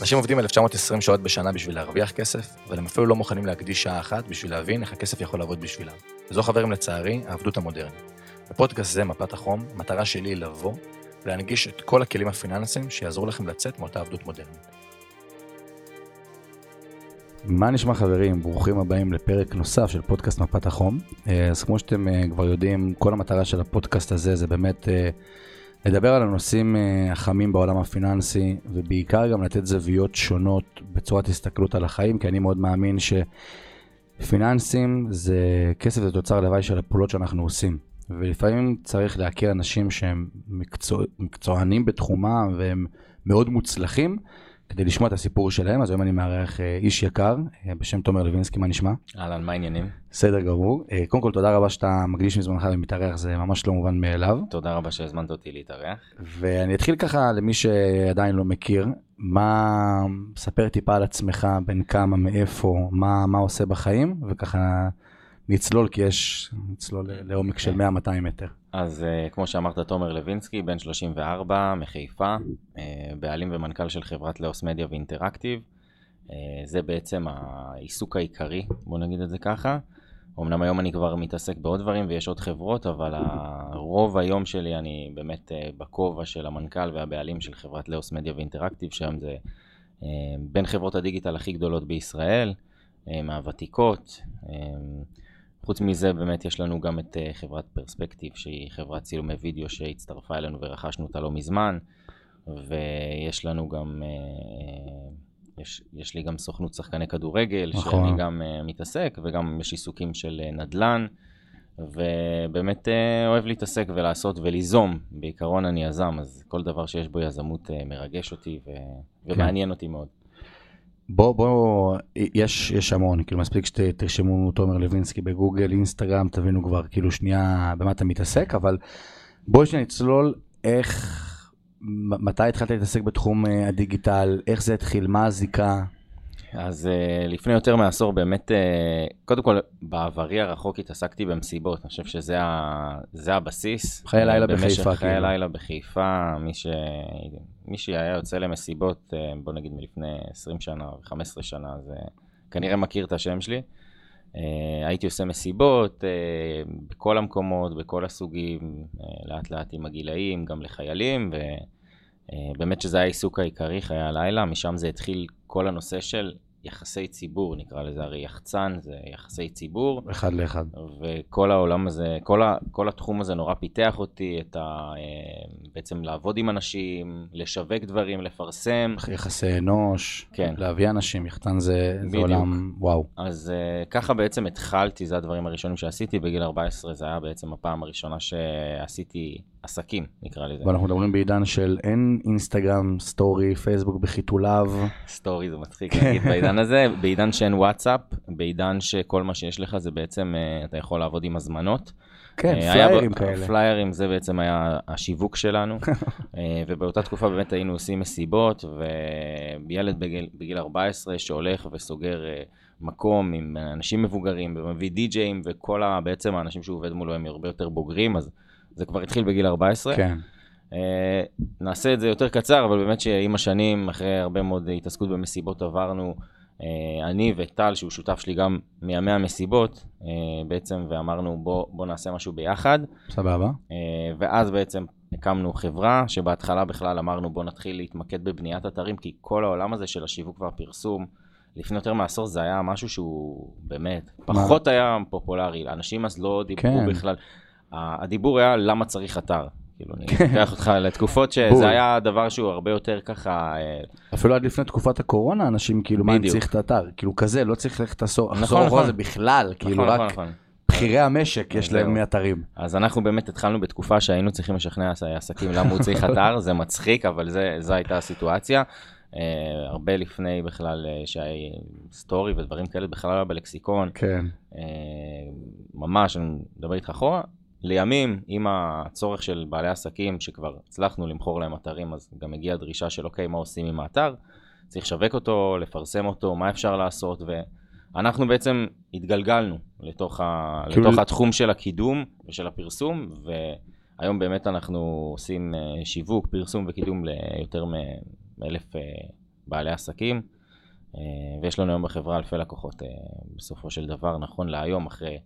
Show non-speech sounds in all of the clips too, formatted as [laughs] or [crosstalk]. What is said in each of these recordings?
אנשים עובדים 1920 שעות בשנה בשביל להרוויח כסף, אבל הם אפילו לא מוכנים להקדיש שעה אחת בשביל להבין איך הכסף יכול לעבוד בשבילם. וזו חברים לצערי, העבדות המודרנית. בפודקאסט זה, מפת החום, המטרה שלי היא לבוא ולהנגיש את כל הכלים הפיננסיים שיעזרו לכם לצאת מאותה עבדות מודרנית. מה נשמע חברים? ברוכים הבאים לפרק נוסף של פודקאסט מפת החום. אה, אז כמו שאתם אה, כבר יודעים, כל המטרה של הפודקאסט הזה זה באמת אה, לדבר על הנושאים החמים בעולם הפיננסי, ובעיקר גם לתת זוויות שונות בצורת הסתכלות על החיים, כי אני מאוד מאמין שפיננסים זה כסף זה תוצר לוואי של הפעולות שאנחנו עושים. ולפעמים צריך להכיר אנשים שהם מקצוע, מקצוענים בתחומם והם מאוד מוצלחים, כדי לשמוע את הסיפור שלהם, אז היום אני מארח אה, איש יקר אה, בשם תומר לוינסקי, מה נשמע? אהלן, מה העניינים? בסדר גמור. אה, קודם כל, תודה רבה שאתה מקדיש מזמנך ומתארח, זה ממש לא מובן מאליו. תודה רבה שהזמנת אותי להתארח. ואני אתחיל ככה, למי שעדיין לא מכיר, מה, ספר טיפה על עצמך, בין כמה, מאיפה, מה, מה עושה בחיים, וככה נצלול, כי יש, נצלול לעומק של 100-200 כן. מטר. אז uh, כמו שאמרת, תומר לוינסקי, בן 34, מחיפה, uh, בעלים ומנכ"ל של חברת לאוס מדיה ואינטראקטיב. Uh, זה בעצם העיסוק העיקרי, בוא נגיד את זה ככה. אמנם היום אני כבר מתעסק בעוד דברים ויש עוד חברות, אבל הרוב היום שלי אני באמת בכובע של המנכ"ל והבעלים של חברת לאוס מדיה ואינטראקטיב, שם זה בין חברות הדיגיטל הכי גדולות בישראל, מהוותיקות. חוץ מזה באמת יש לנו גם את uh, חברת פרספקטיב שהיא חברת צילומי וידאו שהצטרפה אלינו ורכשנו אותה לא מזמן ויש לנו גם, uh, יש, יש לי גם סוכנות שחקני כדורגל נכון. שאני גם מתעסק וגם יש עיסוקים של נדל"ן ובאמת אוהב להתעסק ולעשות וליזום, בעיקרון אני יזם אז כל דבר שיש בו יזמות מרגש אותי ו... כן. ומעניין אותי מאוד. בוא, בוא, יש, יש המון, כאילו מספיק שתרשמו תומר לוינסקי בגוגל, אינסטגרם, תבינו כבר כאילו שנייה במה אתה מתעסק, אבל בואי שניה נצלול איך, מתי התחלת להתעסק בתחום אה, הדיגיטל, איך זה התחיל, מה הזיקה? אז uh, לפני יותר מעשור באמת, uh, קודם כל בעברי הרחוק התעסקתי במסיבות, אני חושב שזה ה, הבסיס. חיי לילה בחיפה. חיי כאילו. לילה בחיפה, מי, ש... מי שהיה יוצא למסיבות, uh, בוא נגיד מלפני 20 שנה או 15 שנה, זה כנראה מכיר את השם שלי. Uh, הייתי עושה מסיבות uh, בכל המקומות, בכל הסוגים, uh, לאט לאט עם הגילאים, גם לחיילים, ובאמת שזה היה העיסוק העיקרי, חיי הלילה, משם זה התחיל כל הנושא של יחסי ציבור, נקרא לזה, הרי יחצן זה יחסי ציבור. אחד לאחד. וכל העולם הזה, כל, ה, כל התחום הזה נורא פיתח אותי, את ה, אה, בעצם לעבוד עם אנשים, לשווק דברים, לפרסם. יחסי אנוש, כן. להביא אנשים, יחצן זה, זה עולם, וואו. אז uh, ככה בעצם התחלתי, זה הדברים הראשונים שעשיתי, בגיל 14 זה היה בעצם הפעם הראשונה שעשיתי עסקים, נקרא לזה. ואנחנו מדברים בעידן של אין אינסטגרם, סטורי, פייסבוק בחיתוליו. סטורי זה מצחיק להגיד בעידן הזה, [laughs] בעידן שאין וואטסאפ, בעידן שכל מה שיש לך זה בעצם, אה, אתה יכול לעבוד עם הזמנות. כן, אה, פליירים כאלה. פליירים זה בעצם היה השיווק שלנו, [laughs] אה, ובאותה תקופה באמת היינו עושים מסיבות, וילד בגיל, בגיל 14 שהולך וסוגר מקום עם אנשים מבוגרים, ומביא די-ג'אים, וכל ה, בעצם האנשים שהוא עובד מולו הם הרבה יותר בוגרים, אז זה כבר התחיל בגיל 14. כן. Uh, נעשה את זה יותר קצר, אבל באמת שעם השנים, אחרי הרבה מאוד התעסקות במסיבות, עברנו, uh, אני וטל, שהוא שותף שלי גם מימי המסיבות, uh, בעצם, ואמרנו בוא, בוא נעשה משהו ביחד. סבבה. Uh, ואז בעצם הקמנו חברה, שבהתחלה בכלל אמרנו בוא נתחיל להתמקד בבניית אתרים, כי כל העולם הזה של השיווק והפרסום, לפני יותר מעשור זה היה משהו שהוא באמת, פחות מה? היה פופולרי, אנשים אז לא דיברו כן. בכלל. הדיבור היה למה צריך אתר. כאילו, אני אקח אותך לתקופות שזה היה דבר שהוא הרבה יותר ככה... אה, אפילו עד לפני תקופת הקורונה, אנשים כאילו, מה, אני צריך את האתר? כאילו כזה, לא צריך ללכת לחזור נכון, אחורה זה נכון. בכלל, נכון, כאילו רק בכירי המשק יש להם מאתרים. אז אנחנו באמת התחלנו בתקופה שהיינו צריכים לשכנע עסקים למה הוא צריך [laughs] אתר, זה מצחיק, אבל זו הייתה הסיטואציה. Uh, הרבה לפני בכלל uh, שהיה סטורי ודברים כאלה בכלל היה בלקסיקון. כן. Uh, ממש, אני מדבר איתך אחורה, לימים, עם הצורך של בעלי עסקים שכבר הצלחנו למכור להם אתרים, אז גם הגיעה דרישה של אוקיי, מה עושים עם האתר? צריך לשווק אותו, לפרסם אותו, מה אפשר לעשות, ואנחנו בעצם התגלגלנו לתוך, ה... כאילו... לתוך התחום של הקידום ושל הפרסום, והיום באמת אנחנו עושים אה, שיווק, פרסום וקידום ליותר מאלף אה, בעלי עסקים, אה, ויש לנו היום בחברה אלפי לקוחות בסופו של דבר, נכון להיום, אחרי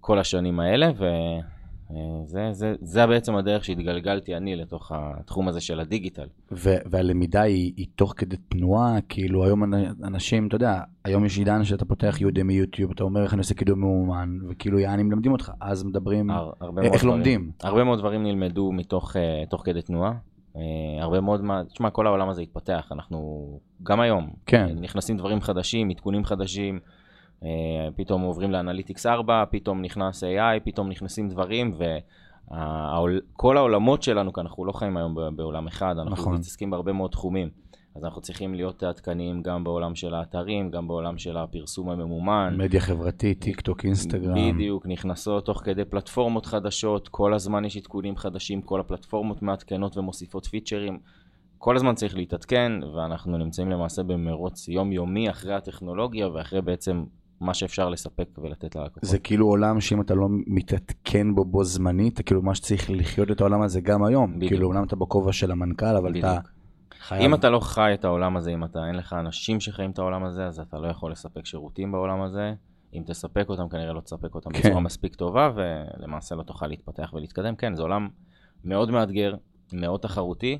כל השנים האלה, וזה זה, זה בעצם הדרך שהתגלגלתי אני לתוך התחום הזה של הדיגיטל. ו- והלמידה היא, היא תוך כדי תנועה, כאילו היום אנשים, אתה יודע, היום יש עידן שאתה פותח יהודי מיוטיוב, אתה אומר איך אני עושה קידום מאומן, וכאילו יעני מלמדים אותך, אז מדברים הר, איך דברים, לומדים. הרבה מאוד דברים נלמדו מתוך uh, תוך כדי תנועה. Uh, הרבה מאוד מה, תשמע, כל העולם הזה התפתח, אנחנו גם היום, כן. נכנסים דברים חדשים, עדכונים חדשים. אה, פתאום עוברים לאנליטיקס 4, פתאום נכנס AI, פתאום נכנסים דברים, וכל העולמות שלנו, כי אנחנו לא חיים היום בעולם אחד, אנחנו נכון. מתעסקים בהרבה מאוד תחומים. אז אנחנו צריכים להיות עדכניים גם בעולם של האתרים, גם בעולם של הפרסום הממומן. מדיה חברתית, טיק טוק, אינסטגרם. בדיוק, נכנסות תוך כדי פלטפורמות חדשות, כל הזמן יש עדכונים חדשים, כל הפלטפורמות מעדכנות ומוסיפות פיצ'רים. כל הזמן צריך להתעדכן, ואנחנו נמצאים למעשה במרוץ יומיומי אחרי הטכנולוגיה ואחרי בעצם מה שאפשר לספק ולתת ללקוחות. זה כאילו עולם שאם אתה לא מתעדכן בו בו זמנית, אתה כאילו ממש צריך לחיות את העולם הזה גם היום. בדיוק. כאילו אומנם אתה בכובע של המנכ"ל, אבל בדיוק. אתה חייב... אם אתה לא חי את העולם הזה, אם אתה אין לך אנשים שחיים את העולם הזה, אז אתה לא יכול לספק שירותים בעולם הזה. אם תספק אותם, כנראה לא תספק אותם כן. בצורה מספיק טובה, ולמעשה לא תוכל להתפתח ולהתקדם. כן, זה עולם מאוד מאתגר, מאוד תחרותי,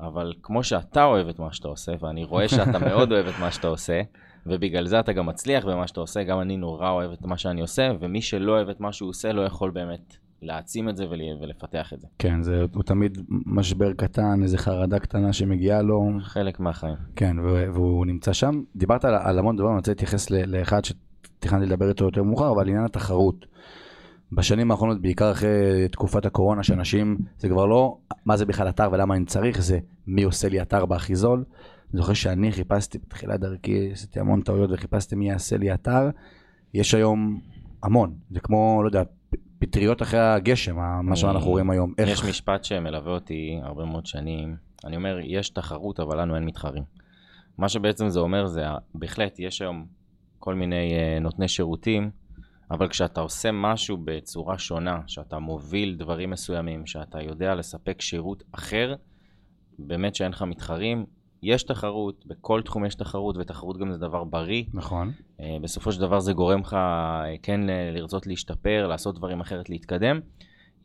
אבל כמו שאתה אוהב את מה שאתה עושה, ואני רואה שאתה מאוד אוהב את מה שאתה עושה, ובגלל זה אתה גם מצליח במה שאתה עושה, גם אני נורא אוהב את מה שאני עושה, ומי שלא אוהב את מה שהוא עושה לא יכול באמת להעצים את זה ולפתח את זה. כן, זה הוא תמיד משבר קטן, איזה חרדה קטנה שמגיעה לו. חלק מהחיים. כן, והוא נמצא שם. דיברת על, על המון דברים, אני רוצה להתייחס לאחד שתכננתי לדבר איתו יותר מאוחר, אבל עניין התחרות. בשנים האחרונות, בעיקר אחרי תקופת הקורונה, שאנשים, זה כבר לא מה זה בכלל אתר ולמה אני צריך, זה מי עושה לי אתר בהכי זול. אני זוכר שאני חיפשתי בתחילת דרכי, עשיתי המון טעויות וחיפשתי מי יעשה לי אתר. יש היום המון, זה כמו, לא יודע, פטריות אחרי הגשם, מה שאנחנו רואים היום. איך... יש משפט שמלווה אותי הרבה מאוד שנים, אני אומר, יש תחרות אבל לנו אין מתחרים. מה שבעצם זה אומר זה, בהחלט יש היום כל מיני uh, נותני שירותים, אבל כשאתה עושה משהו בצורה שונה, שאתה מוביל דברים מסוימים, שאתה יודע לספק שירות אחר, באמת שאין לך מתחרים, יש תחרות, בכל תחום יש תחרות, ותחרות גם זה דבר בריא. נכון. Uh, בסופו של דבר זה גורם לך uh, כן לרצות להשתפר, לעשות דברים אחרת, להתקדם.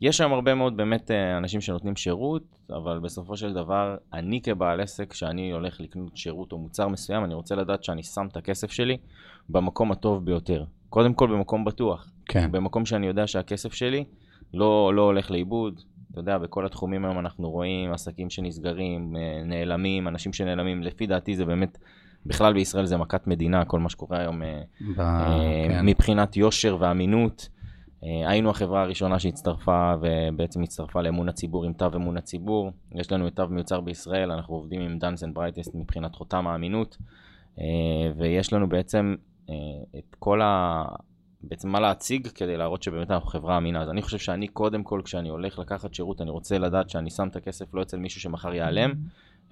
יש שם הרבה מאוד באמת uh, אנשים שנותנים שירות, אבל בסופו של דבר, אני כבעל עסק, כשאני הולך לקנות שירות או מוצר מסוים, אני רוצה לדעת שאני שם את הכסף שלי במקום הטוב ביותר. קודם כל במקום בטוח. כן. במקום שאני יודע שהכסף שלי לא, לא הולך לאיבוד, אתה יודע, בכל התחומים היום אנחנו רואים עסקים שנסגרים, אה, נעלמים, אנשים שנעלמים, לפי דעתי זה באמת, בכלל בישראל זה מכת מדינה, כל מה שקורה היום אה, ב... אה, כן. מבחינת יושר ואמינות. היינו החברה הראשונה שהצטרפה ובעצם הצטרפה לאמון הציבור עם תו אמון הציבור. יש לנו את תו מיוצר בישראל, אנחנו עובדים עם Dun's and Bradstreet מבחינת חותם האמינות, ויש לנו בעצם את כל. בעצם מה להציג כדי להראות שבאמת אנחנו חברה אמינה. אז אני חושב שאני קודם כל, כשאני הולך לקחת שירות, אני רוצה לדעת שאני שם את הכסף לא אצל מישהו שמחר ייעלם,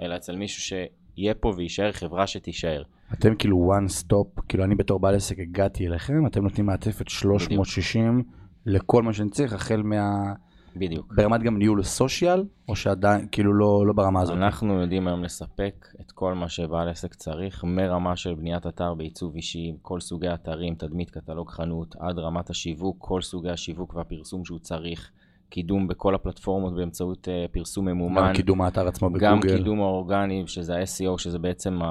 אלא אצל מישהו שיהיה פה ויישאר חברה שתישאר. אתם כאילו one stop, כאילו אני בתור בעל עסק הגעתי אליכם, אתם נותנים מעטפת 360 בדיוק. לכל מה שאני צריך, החל מה... בדיוק. ברמת גם ניהול סושיאל, או שעדיין, כאילו לא, לא ברמה הזאת? אנחנו יודעים היום לספק את כל מה שבעל עסק צריך, מרמה של בניית אתר בעיצוב אישי, כל סוגי אתרים, תדמית, קטלוג חנות, עד רמת השיווק, כל סוגי השיווק והפרסום שהוא צריך. קידום בכל הפלטפורמות באמצעות uh, פרסום ממומן. גם קידום האתר עצמו בגוגל. גם קידום האורגני, שזה ה-SEO, שזה בעצם uh,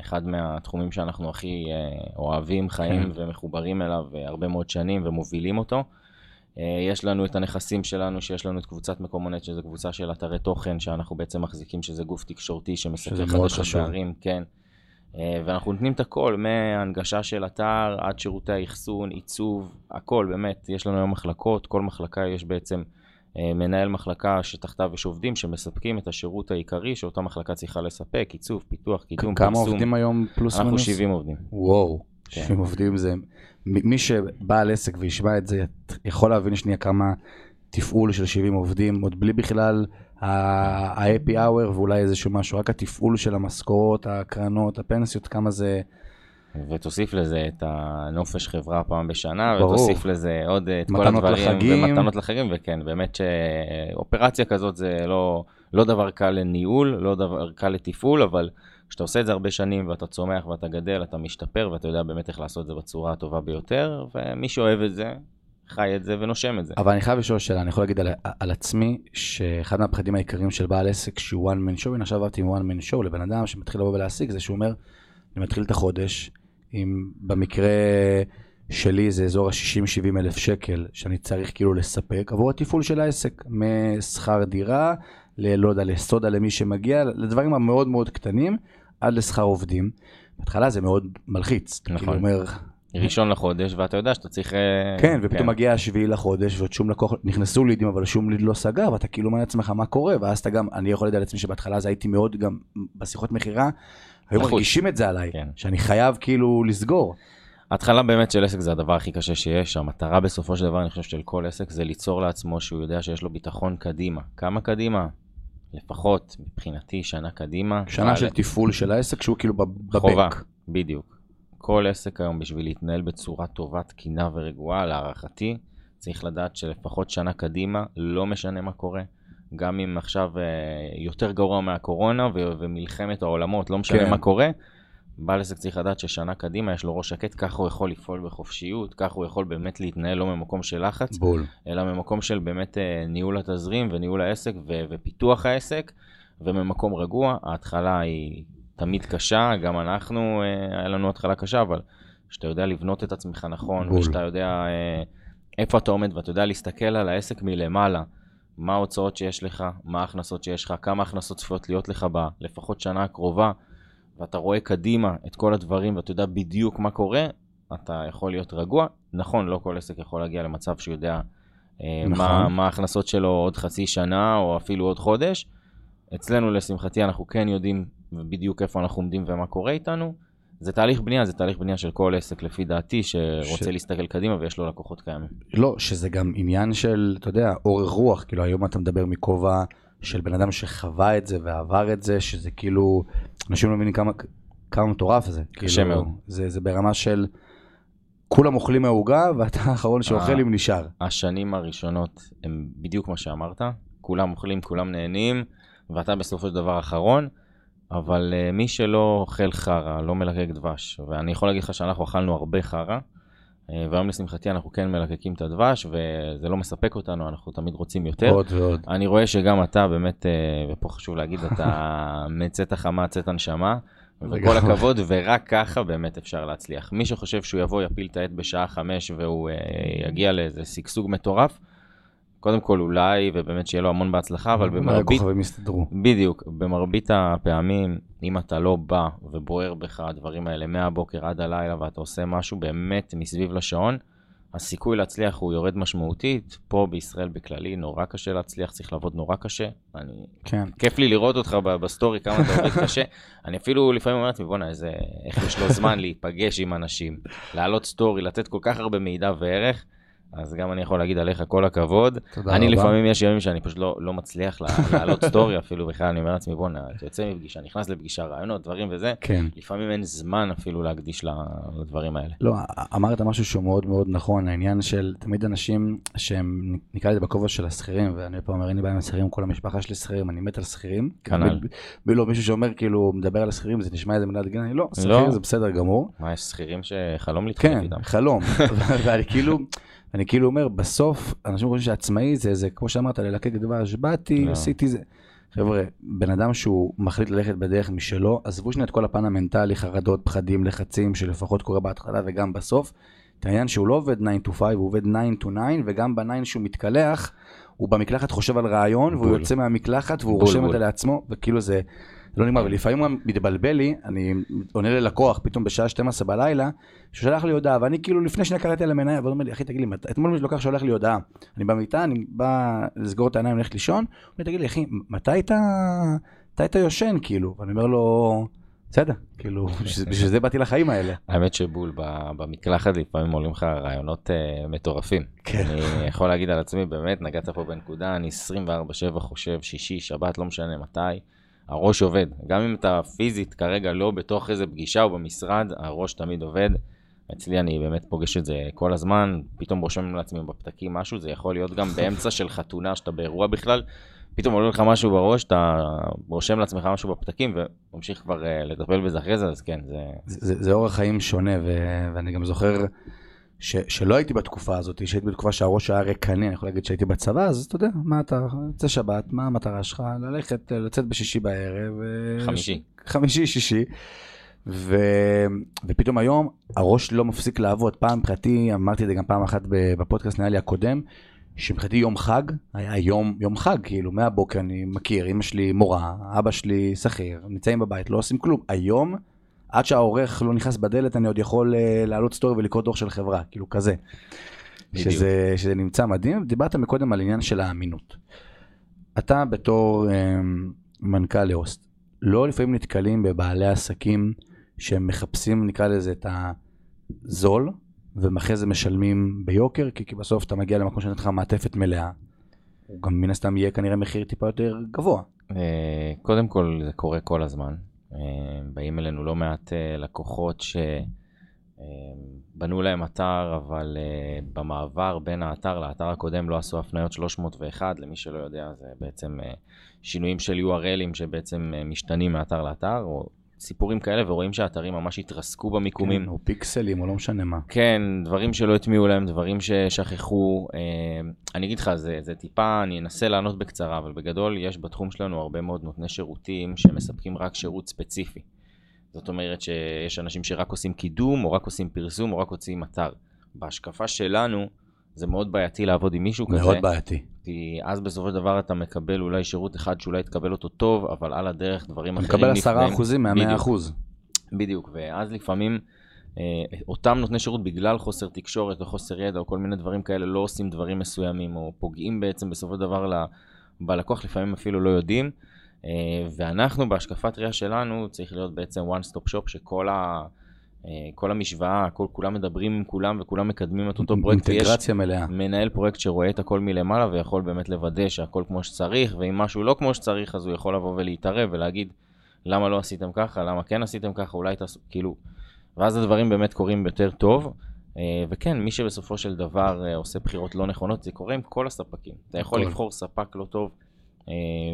אחד מהתחומים שאנחנו הכי uh, אוהבים, חיים כן. ומחוברים אליו הרבה מאוד שנים ומובילים אותו. אה, יש לנו את הנכסים שלנו, שיש לנו את קבוצת מקומונט, שזו קבוצה של אתרי תוכן, שאנחנו בעצם מחזיקים, שזה גוף תקשורתי שמסקר חדשות בערים, כן. אה, ואנחנו נותנים את הכל, מהנגשה של אתר עד שירותי האחסון, עיצוב, הכל, באמת. יש לנו היום מחלקות, כל מחלקה יש בעצם אה, מנהל מחלקה שתחתיו יש עובדים שמספקים את השירות העיקרי שאותה מחלקה צריכה לספק, עיצוב, פיתוח, קידום, פרסום. כמה עובדים היום פלוס מינוס? אנחנו 70 עובדים. וואו, 70 כן. עובדים זה מי שבעל עסק וישמע את זה, יכול להבין שנייה כמה תפעול של 70 עובדים, עוד בלי בכלל ה-happy hour ואולי איזשהו משהו, רק התפעול של המשכורות, הקרנות, הפנסיות, כמה זה... ותוסיף לזה את הנופש חברה פעם בשנה, ברור. ותוסיף לזה עוד את כל הדברים, לחגים. ומתנות לחגים, וכן, באמת שאופרציה כזאת זה לא, לא דבר קל לניהול, לא דבר קל לתפעול, אבל כשאתה עושה את זה הרבה שנים ואתה צומח ואתה גדל, אתה משתפר ואתה יודע באמת איך לעשות את זה בצורה הטובה ביותר, ומי שאוהב את זה, חי את זה ונושם את זה. אבל אני חייב לשאול שאלה, אני יכול להגיד על, על עצמי, שאחד מהפחדים העיקריים של בעל עסק שהוא one man show, הנה עכשיו עברתי עם one man show לבן אדם שמתחיל לבוא ולהשיג, זה שהוא אומר, אני מתחיל את החודש, אם במקרה שלי זה אזור ה-60-70 אלף שקל, שאני צריך כאילו לספק עבור התפעול של העסק, משכר דירה, לא יודע, לסודה למי שמגיע, לדברים המאוד מאוד קטנים, עד לשכר עובדים. בהתחלה זה מאוד מלחיץ. נכון. כאילו אומר, ראשון לחודש, ואתה יודע שאתה צריך... אה, כן, ופתאום כן. מגיע השביעי לחודש, ועוד שום לקוח, נכנסו לידים, אבל שום ליד לא סגר, ואתה כאילו אומר לעצמך מה קורה, ואז אתה גם, אני יכול לדעת לעצמי שבהתחלה אז הייתי מאוד גם בשיחות מכירה, היו מרגישים את זה עליי, כן. שאני חייב כאילו לסגור. ההתחלה באמת של עסק זה הדבר הכי קשה שיש, המטרה בסופו של דבר, אני חושב, של כל עסק זה ליצור לעצמו שהוא יודע שיש לו ביטחון קדימה. כמה קדימה? לפחות, מבחינתי, שנה קדימה. שנה של תפעול של העסק שהוא כאילו בבק. חובה, בדיוק. כל עסק היום בשביל להתנהל בצורה טובה, תקינה ורגועה, להערכתי, צריך לדעת שלפחות שנה קדימה, לא משנה מה קורה. גם אם עכשיו אה, יותר גרוע מהקורונה ומלחמת העולמות, לא משנה כן. מה קורה, בעל עסק צריך לדעת ששנה קדימה יש לו ראש שקט, ככה הוא יכול לפעול בחופשיות, ככה הוא יכול באמת להתנהל לא ממקום של לחץ, בול. אלא ממקום של באמת אה, ניהול התזרים וניהול העסק ו- ופיתוח העסק, וממקום רגוע. ההתחלה היא תמיד קשה, גם אנחנו, אה, היה לנו התחלה קשה, אבל כשאתה יודע לבנות את עצמך נכון, בול. ושאתה יודע אה, איפה אתה עומד ואתה יודע להסתכל על העסק מלמעלה, מה ההוצאות שיש לך, מה ההכנסות שיש לך, כמה הכנסות צפויות להיות לך בלפחות שנה הקרובה, ואתה רואה קדימה את כל הדברים ואתה יודע בדיוק מה קורה, אתה יכול להיות רגוע. נכון, לא כל עסק יכול להגיע למצב שהוא יודע אה, נכון. מה, מה ההכנסות שלו עוד חצי שנה או אפילו עוד חודש. אצלנו, לשמחתי, אנחנו כן יודעים בדיוק איפה אנחנו עומדים ומה קורה איתנו. זה תהליך בנייה, זה תהליך בנייה של כל עסק, לפי דעתי, שרוצה ש... להסתכל קדימה ויש לו לקוחות קיימים. לא, שזה גם עניין של, אתה יודע, אורך רוח, כאילו היום אתה מדבר מכובע של בן אדם שחווה את זה ועבר את זה, שזה כאילו, אנשים לא מבינים כמה, כמה מטורף זה. קשה כאילו, מאוד. זה, זה ברמה של, כולם אוכלים מהעוגה [laughs] ואתה האחרון שאוכל אם נשאר. השנים הראשונות הם בדיוק מה שאמרת, כולם אוכלים, כולם נהנים, ואתה בסופו של דבר אחרון. אבל uh, מי שלא אוכל חרא, לא מלקק דבש, ואני יכול להגיד לך שאנחנו אכלנו הרבה חרא, והיום לשמחתי אנחנו כן מלקקים את הדבש, וזה לא מספק אותנו, אנחנו תמיד רוצים יותר. עוד ועוד. אני רואה שגם אתה באמת, uh, ופה חשוב להגיד, [laughs] אתה מצאת חמה, צאת הנשמה. וכל הכבוד, ורק ככה באמת אפשר להצליח. מי שחושב שהוא יבוא, יפיל את העט בשעה חמש והוא uh, יגיע לאיזה שגשוג מטורף, קודם כל אולי, ובאמת שיהיה לו המון בהצלחה, אבל במרבית... הכוכבים יסתדרו. בדיוק, במרבית הפעמים, אם אתה לא בא ובוער בך הדברים האלה מהבוקר עד הלילה, ואתה עושה משהו באמת מסביב לשעון, הסיכוי להצליח הוא יורד משמעותית. פה בישראל בכללי נורא קשה להצליח, צריך לעבוד נורא קשה. אני... כן. כיף לי לראות אותך בסטורי, כמה אתה עובד קשה. [laughs] אני אפילו לפעמים אומר לעצמי, בואנה, איזה... איך יש לו זמן להיפגש עם אנשים, להעלות סטורי, לתת כל כך הרבה מידע וערך. אז גם אני יכול להגיד עליך כל הכבוד. תודה אני רבה. לפעמים יש ימים שאני פשוט לא, לא מצליח לעלות [laughs] סטורי אפילו בכלל, אני אומר לעצמי, בואנה, אתה יוצא מפגישה, נכנס לפגישה, רעיונות, דברים וזה, כן. לפעמים אין זמן אפילו להקדיש לדברים האלה. לא, אמרת משהו שהוא מאוד מאוד נכון, העניין של תמיד אנשים שהם, נקרא לזה בכובע של השכירים, ואני פעם אומר, אין לי בעיה עם השכירים, כל המשפחה שלי שכירים, אני מת על שכירים. כנ"ל. ולא, מישהו שאומר, כאילו, מדבר על השכירים, זה נשמע איזה מילת גנאי, לא, שכיר לא. זה בסדר גמור. מה, יש שכירים שחלום כן, איתם. כן, חלום. [laughs] ואני כאילו... אני כאילו אומר, בסוף, אנשים חושבים שעצמאי זה, זה כמו שאמרת, ללקק דבש, באתי, לא. עשיתי זה. חבר'ה, בן אדם שהוא מחליט ללכת בדרך משלו, עזבו שנייה את כל הפן המנטלי, חרדות, פחדים, לחצים, שלפחות קורה בהתחלה וגם בסוף. את העניין שהוא לא עובד 9 to 5, הוא עובד 9 to 9, וגם ב-9 שהוא מתקלח, הוא במקלחת חושב על רעיון, והוא יוצא מהמקלחת והוא רושם את זה לעצמו, וכאילו זה... לא נגמר, ולפעמים הוא מתבלבל לי, אני עונה ללקוח פתאום בשעה 12 בלילה, שהוא שלח לי הודעה, ואני כאילו לפני שנייה קראתי על המניה, והוא אומר לי, אחי תגיד לי, אתמול לקוח שולח לי הודעה, אני במיטה, אני בא לסגור את העיניים, ללכת לישון, הוא אומר, תגיד לי, אחי, מתי אתה, מתי אתה יושן, כאילו? ואני אומר לו, בסדר, כאילו, [laughs] בשביל זה באתי לחיים האלה. האמת שבול, במקלחת לפעמים עולים לך רעיונות uh, מטורפים. כן. אני יכול להגיד על עצמי, באמת, נגעת פה בנקודה, אני 24-7 חושב, שישי, שבת, לא משנה מתי. הראש עובד. גם אם אתה פיזית כרגע לא בתוך איזה פגישה או במשרד, הראש תמיד עובד. אצלי אני באמת פוגש את זה כל הזמן, פתאום רושם לעצמי בפתקים משהו, זה יכול להיות גם באמצע של חתונה שאתה באירוע בכלל, פתאום עולה לך משהו בראש, אתה רושם לעצמך משהו בפתקים וממשיך כבר אה, לטפל בזה אחרי זה, אז כן, זה... זה, זה אורח חיים שונה, ו, ואני גם זוכר ש, שלא הייתי בתקופה הזאת, שהייתי בתקופה שהראש היה ריקני, אני יכול להגיד שהייתי בצבא, אז אתה יודע, מה אתה, יוצא שבת, מה המטרה שלך? ללכת, לצאת בשישי בערב. אה, חמישי. חמישי, שישי. ו... ופתאום היום הראש לא מפסיק לעבוד. פעם מבחינתי, אמרתי את זה גם פעם אחת בפודקאסט נראה לי הקודם, שמבחינתי יום חג היה יום, יום חג, כאילו מהבוקר אני מכיר, אמא שלי מורה, אבא שלי שכיר, נמצאים בבית, לא עושים כלום. היום, עד שהעורך לא נכנס בדלת, אני עוד יכול uh, לעלות סטורי ולקרוא דוח של חברה, כאילו כזה. שזה, שזה נמצא מדהים. דיברת מקודם על עניין של האמינות. אתה בתור um, מנכ"ל לאוסט, לא לפעמים נתקלים בבעלי עסקים שהם מחפשים, נקרא לזה, את הזול, ואחרי זה משלמים ביוקר, כי, כי בסוף אתה מגיע למקום שנותן לך מעטפת מלאה. הוא גם מן הסתם יהיה כנראה מחיר טיפה יותר גבוה. אה, קודם כל זה קורה כל הזמן. אה, באים אלינו לא מעט אה, לקוחות שבנו להם אתר, אבל במעבר בין האתר לאתר הקודם לא עשו הפניות 301, למי שלא יודע זה בעצם שינויים של URLים שבעצם משתנים מאתר לאתר, או סיפורים כאלה, ורואים שהאתרים ממש התרסקו במיקומים. כן, או פיקסלים, או לא משנה מה. כן, דברים שלא הטמיעו להם, דברים ששכחו. אה, אני אגיד לך, זה, זה טיפה, אני אנסה לענות בקצרה, אבל בגדול יש בתחום שלנו הרבה מאוד נותני שירותים שמספקים רק שירות ספציפי. זאת אומרת שיש אנשים שרק עושים קידום, או רק עושים פרסום, או רק עושים אתר. בהשקפה שלנו, זה מאוד בעייתי לעבוד עם מישהו מאוד כזה. מאוד בעייתי. כי אז בסופו של דבר אתה מקבל אולי שירות אחד שאולי תקבל אותו טוב, אבל על הדרך דברים אחרים מקבל עשרה אחוזים מהמאה אחוז. בדיוק, ואז לפעמים אה, אותם נותני שירות בגלל חוסר תקשורת או חוסר ידע או כל מיני דברים כאלה לא עושים דברים מסוימים, או פוגעים בעצם בסופו של דבר בלקוח, לפעמים אפילו לא יודעים. אה, ואנחנו בהשקפת ראייה שלנו צריך להיות בעצם one stop shop שכל ה... אה, כל המשוואה, כל, כולם מדברים עם כולם וכולם מקדמים את אותו פרויקט. אינטגרציה מלאה. מנהל פרויקט שרואה את הכל מלמעלה ויכול באמת לוודא שהכל כמו שצריך, ואם משהו לא כמו שצריך אז הוא יכול לבוא ולהתערב ולהגיד למה לא עשיתם ככה, למה כן עשיתם ככה, אולי תעשו, כאילו, ואז הדברים באמת קורים יותר טוב. אה, וכן, מי שבסופו של דבר אה, עושה בחירות לא נכונות, זה קורה עם כל הספקים. אתה יכול הכל. לבחור ספק לא טוב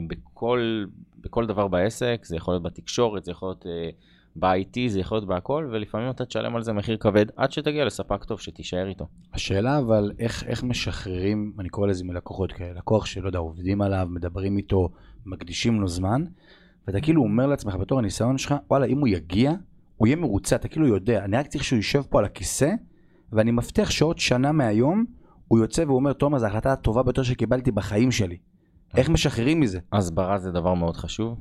בכל, בכל דבר בעסק, זה יכול להיות בתקשורת, זה יכול להיות ב-IT, זה יכול להיות בהכל, ולפעמים אתה תשלם על זה מחיר כבד עד שתגיע לספק טוב שתישאר איתו. השאלה אבל איך, איך משחררים, אני קורא לזה מלקוחות כאלה, לקוח שלא יודע, עובדים עליו, מדברים איתו, מקדישים לו זמן, ואתה כאילו אומר לעצמך בתור הניסיון שלך, וואלה, אם הוא יגיע, הוא יהיה מרוצה, אתה כאילו יודע, אני רק צריך שהוא יישב פה על הכיסא, ואני מבטיח שעוד שנה מהיום, הוא יוצא והוא אומר, תומר, זו ההחלטה הטובה ביותר שקיבלתי בחיים שלי. איך משחררים מזה? הסברה זה דבר מאוד חשוב.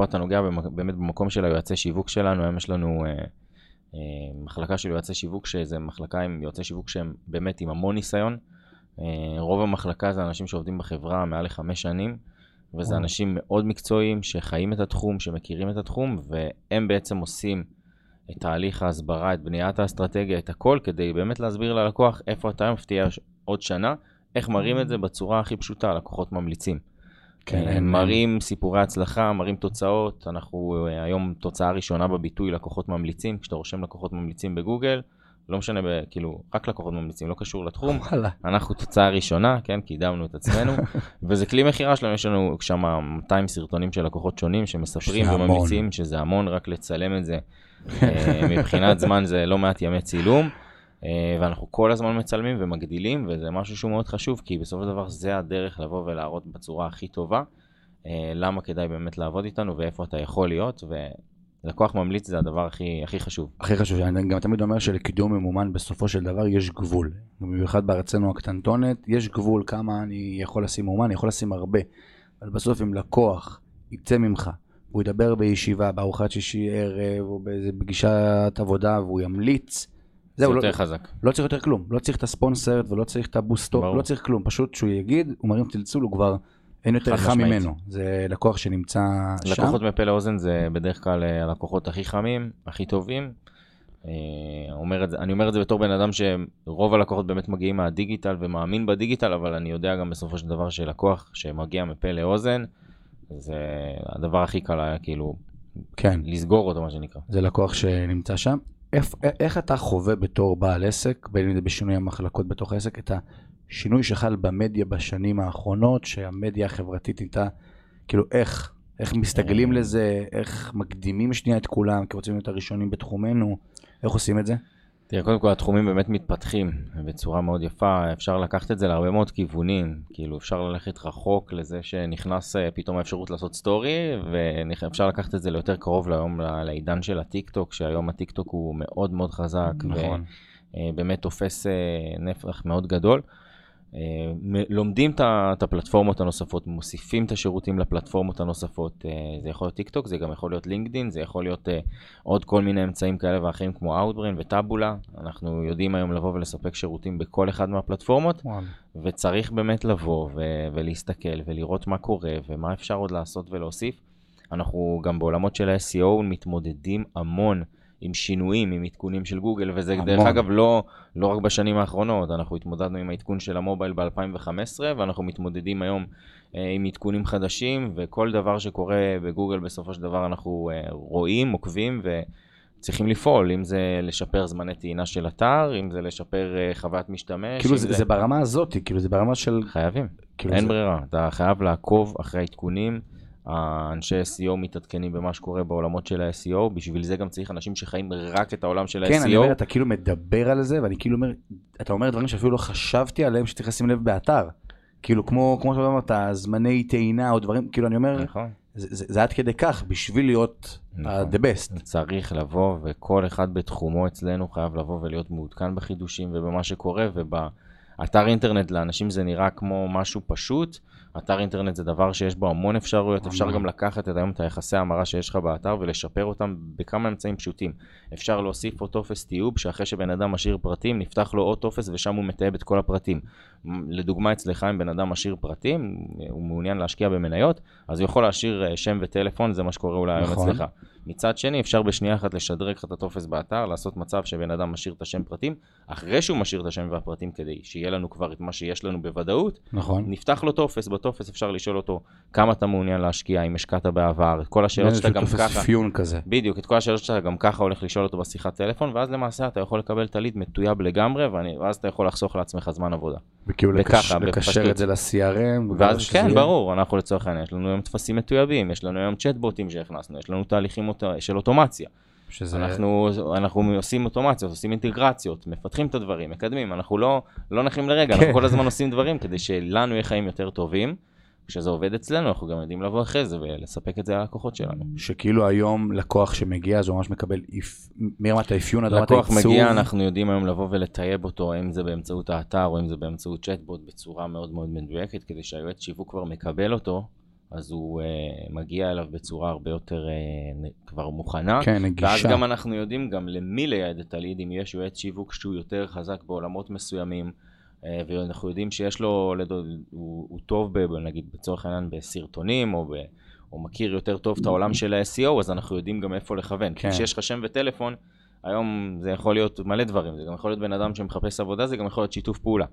פה אתה נוגע באמת במקום של היועצי שיווק שלנו, היום יש לנו אה, אה, מחלקה של יועצי שיווק, שזה מחלקה עם יועצי שיווק שהם באמת עם המון ניסיון. אה, רוב המחלקה זה אנשים שעובדים בחברה מעל לחמש שנים, וזה. אנשים מאוד מקצועיים שחיים את התחום, שמכירים את התחום, והם בעצם עושים את תהליך ההסברה, את בניית האסטרטגיה, את הכל, כדי באמת להסביר ללקוח איפה אתה היום תהיה עוד שנה, איך מראים את זה בצורה הכי פשוטה, לקוחות ממליצים. כן, אה, אין- מראים סיפורי הצלחה, מראים תוצאות, אנחנו אה, היום תוצאה ראשונה בביטוי לקוחות ממליצים, כשאתה רושם לקוחות ממליצים בגוגל, לא משנה, כאילו, רק לקוחות ממליצים, לא קשור לתחום, וואלה. אנחנו תוצאה ראשונה, כן, קידמנו את עצמנו, [laughs] וזה כלי מכירה שלנו, יש לנו שם 200 סרטונים של לקוחות שונים שמספרים. וממליצים, שזה המון, רק לצלם את זה. אה, מבחינת זמן זה לא מעט ימי צילום, אה, ואנחנו כל הזמן מצלמים ומגדילים, וזה משהו שהוא מאוד חשוב, כי בסופו של דבר זה הדרך לבוא ולהראות בצורה הכי טובה, אה, למה כדאי באמת לעבוד איתנו ואיפה אתה יכול להיות, ולקוח ממליץ זה הדבר הכי, הכי חשוב. הכי חשוב, אני גם תמיד אומר שלקידום ממומן בסופו של דבר יש גבול. במיוחד בארצנו הקטנטונת, יש גבול כמה אני יכול לשים מומן, אני יכול לשים הרבה. אבל בסוף אם לקוח יצא ממך, הוא ידבר בישיבה, בארוחת שישי ערב, או באיזה פגישת עבודה, והוא ימליץ, זה זהו, לא, יותר חזק. לא צריך יותר כלום. לא צריך את ה sponsored ולא צריך את ה boost up, ברור. לא צריך כלום. פשוט שהוא יגיד, הוא מרים צלצול, הוא כבר אין יותר חם. ממנו. זה לקוח שנמצא שם. לקוחות מפה לאוזן זה בדרך כלל אה, הלקוחות הכי חמים, הכי טובים. אה, אומר את זה, אני אומר את זה בתור בן אדם שרוב הלקוחות באמת מגיעים מהדיגיטל ומאמין בדיגיטל, אבל אני יודע גם בסופו של דבר שלקוח שמגיע מפה לאוזן, זה הדבר הכי קל היה כאילו כן. לסגור אותו מה שנקרא. זה לקוח שנמצא שם. איך, איך אתה חווה בתור בעל עסק, בין אם זה בשינוי המחלקות בתוך העסק, את שינוי שחל במדיה בשנים האחרונות, שהמדיה החברתית נהייתה, כאילו איך, איך מסתגלים לזה, איך מקדימים שנייה את כולם, כי רוצים להיות הראשונים בתחומנו, איך עושים את זה? תראה, קודם כל התחומים באמת מתפתחים בצורה מאוד יפה, אפשר לקחת את זה להרבה מאוד כיוונים, כאילו אפשר ללכת רחוק לזה שנכנס אה, פתאום האפשרות לעשות סטורי, ואפשר לקחת את זה ליותר קרוב היום לעידן של הטיק טוק, שהיום הטיק טוק הוא מאוד מאוד חזק, נכון. ובאמת תופס אה, נפח מאוד גדול. אה, לומדים את הפלטפורמות הנוספות, מוסיפים את השירותים לפלטפורמות הנוספות. אה, זה יכול להיות טיק טוק, זה גם יכול להיות לינקדין, זה יכול להיות אה, עוד כל מיני אמצעים כאלה ואחרים כמו Outbrain וטאבולה. אנחנו יודעים היום לבוא ולספק שירותים בכל אחד מהפלטפורמות, וואו. וצריך באמת לבוא ו- ולהסתכל ולראות מה קורה ומה אפשר עוד לעשות ולהוסיף. אנחנו גם בעולמות של ה-SEO מתמודדים המון. עם שינויים, עם עדכונים של גוגל, וזה המון. דרך אגב לא, לא רק בשנים האחרונות, אנחנו התמודדנו עם העדכון של המובייל ב-2015, ואנחנו מתמודדים היום אה, עם עדכונים חדשים, וכל דבר שקורה בגוגל בסופו של דבר אנחנו אה, רואים, עוקבים וצריכים לפעול, אם זה לשפר זמני טעינה של אתר, אם זה לשפר אה, חוויית משתמש. כאילו אם זה, זה ברמה הזאת, כאילו זה ברמה של... חייבים, כאילו אין זה... ברירה, אתה חייב לעקוב אחרי העדכונים. האנשי SEO מתעדכנים במה שקורה בעולמות של ה-SEO, בשביל זה גם צריך אנשים שחיים רק את העולם של ה-SEO. כן, אני אומר, אתה כאילו מדבר על זה, ואני כאילו אומר, אתה אומר דברים שאפילו לא חשבתי עליהם שצריך לשים לב באתר. כאילו, כמו, כמו שאתה אומר, זמני טעינה או דברים, כאילו, אני אומר, נכון. זה, זה, זה עד כדי כך, בשביל להיות נכון. the best. צריך לבוא, וכל אחד בתחומו אצלנו חייב לבוא ולהיות מעודכן בחידושים ובמה שקורה, ובאתר אינטרנט לאנשים זה נראה כמו משהו פשוט. אתר אינטרנט זה דבר שיש בו המון אפשרויות, אפשר. גם לקחת את היום את היחסי המרה שיש לך באתר ולשפר אותם בכמה אמצעים פשוטים. אפשר להוסיף עוד טופס טיוב, שאחרי שבן אדם משאיר פרטים, נפתח לו עוד טופס ושם הוא מטייב את כל הפרטים. לדוגמה אצלך, אם בן אדם משאיר פרטים, הוא מעוניין להשקיע במניות, אז הוא יכול להשאיר אה, שם וטלפון, זה מה שקורה אולי היום נכון. אצלך. מצד שני, אפשר בשנייה אחת לשדרג לך את הטופס באתר, לעשות מצב שבן אדם משאיר את השם פרטים, אחרי שהוא משאיר את השם והפרטים כדי שיהיה לנו כבר את מה שיש לנו בוודאות, נכון. נפתח לו טופס, בטופס אפשר לשאול אותו כמה אתה מעוניין להשקיע, אם השקעת בעבר, את כל השאלות שאתה גם טופס ככה, אפיון כזה. בדיוק, את כל השאלות שאתה גם ככה הולך לשאול אותו בשיחת טלפון, ואז למעשה אתה יכול לקבל את הליד מטויב לגמרי, ואני- ואז אתה יכול לחסוך לעצמך זמן עבודה. וכאילו לקש, לקשר. את זה ל-CRM. ואז כן, ברור, אנחנו לצורך העניין, יש לנו היום טפסים מטויבים, יש לנו היום צ'טבוטים שהכנסנו, יש לנו תהליכים של אוטומציה. שזה... אנחנו, אנחנו עושים אוטומציות, עושים אינטגרציות, מפתחים את הדברים, מקדמים, אנחנו לא, לא נחים לרגע, כן. אנחנו כל הזמן עושים דברים כדי שלנו יהיה חיים יותר טובים. כשזה עובד אצלנו, אנחנו גם יודעים לבוא אחרי זה ולספק את זה ללקוחות שלנו. שכאילו היום לקוח שמגיע, אז הוא ממש מקבל איפ- מרמת האפיון עד רמת לקוח העיצוב. מגיע, אנחנו יודעים היום לבוא ולטייב אותו, אם זה באמצעות האתר או אם זה באמצעות צ'טבוט, בצורה מאוד מאוד מדויקת, כדי שהיועץ שיווק כבר מקבל אותו, אז הוא uh, מגיע אליו בצורה הרבה יותר uh, כבר מוכנה. כן, ואז נגישה. גם אנחנו יודעים גם למי לייעד את הליד, אם יש יועץ שיווק שהוא יותר חזק בעולמות מסוימים, אה, ואנחנו יודעים שיש לו, לדוד, הוא, הוא טוב, ב, נגיד לצורך העניין בסרטונים, או, ב, או מכיר יותר טוב את העולם של ה-SEO, אז אנחנו יודעים גם איפה לכוון. כן. כשיש לך שם וטלפון, היום זה יכול להיות מלא דברים, זה גם יכול להיות בן אדם שמחפש עבודה, זה גם יכול להיות שיתוף פעולה.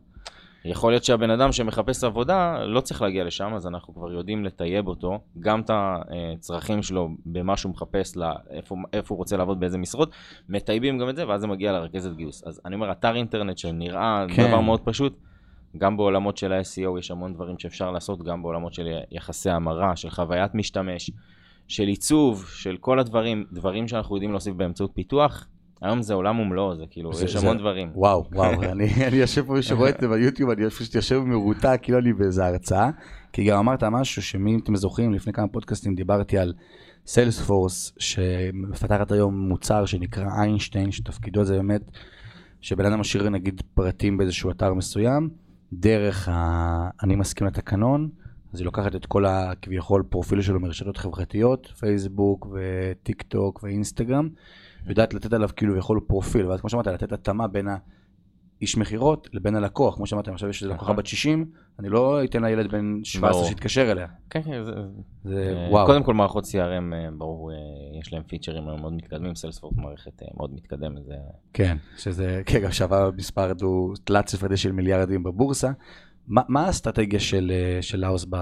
יכול להיות שהבן אדם שמחפש עבודה לא צריך להגיע לשם, אז אנחנו כבר יודעים לטייב אותו, גם את הצרכים שלו במה שהוא מחפש, לה, איפה, איפה הוא רוצה לעבוד, באיזה משרות, מטייבים גם את זה, ואז זה מגיע לרכזת גיוס. אז אני אומר, אתר אינטרנט שנראה. כן. דבר מאוד פשוט, גם בעולמות של ה-SEO יש המון דברים שאפשר לעשות, גם בעולמות של יחסי המרה, של חוויית משתמש, של עיצוב, של כל הדברים, דברים שאנחנו יודעים להוסיף באמצעות פיתוח. היום זה עולם ומלואו, זה כאילו, זה- יש זה- המון דברים. וואו, וואו, [laughs] אני, אני יושב פה, מי שרואה את זה ביוטיוב, אני פשוט יושב מרותק, כאילו אני באיזה הרצאה, כי גם אמרת משהו שמי אתם זוכרים, לפני כמה פודקאסטים דיברתי על Salesforce, שמפתחת היום מוצר שנקרא Einstein, שתפקידו זה באמת, שבן אדם משאיר נגיד פרטים באיזשהו אתר מסוים, דרך ה... אני מסכים לתקנון, אז היא לוקחת את כל הכביכול פרופיל שלו מרשתות חברתיות, פייסבוק וטיק טוק ואינסטגרם, יודעת לתת עליו כאילו יכול פרופיל, ואז כמו שאמרת, לתת התאמה בין האיש מכירות לבין הלקוח, כמו שאמרתם, עכשיו יש לקוחה נכון. בת 60, אני לא אתן לילד בן 17 ברור. שיתקשר אליה. כן, כן, זה... זה אה, וואו. קודם כל מערכות CRM, אה, ברור, אה, יש להם פיצ'רים מאוד מתקדמים, סיילספורט מערכת מאוד מתקדמת, זה... כן, שזה, כן, גם שווה מספר דו, תלת ספרדי של מיליארדים בבורסה. מה, מה האסטרטגיה של, של לאוס ב,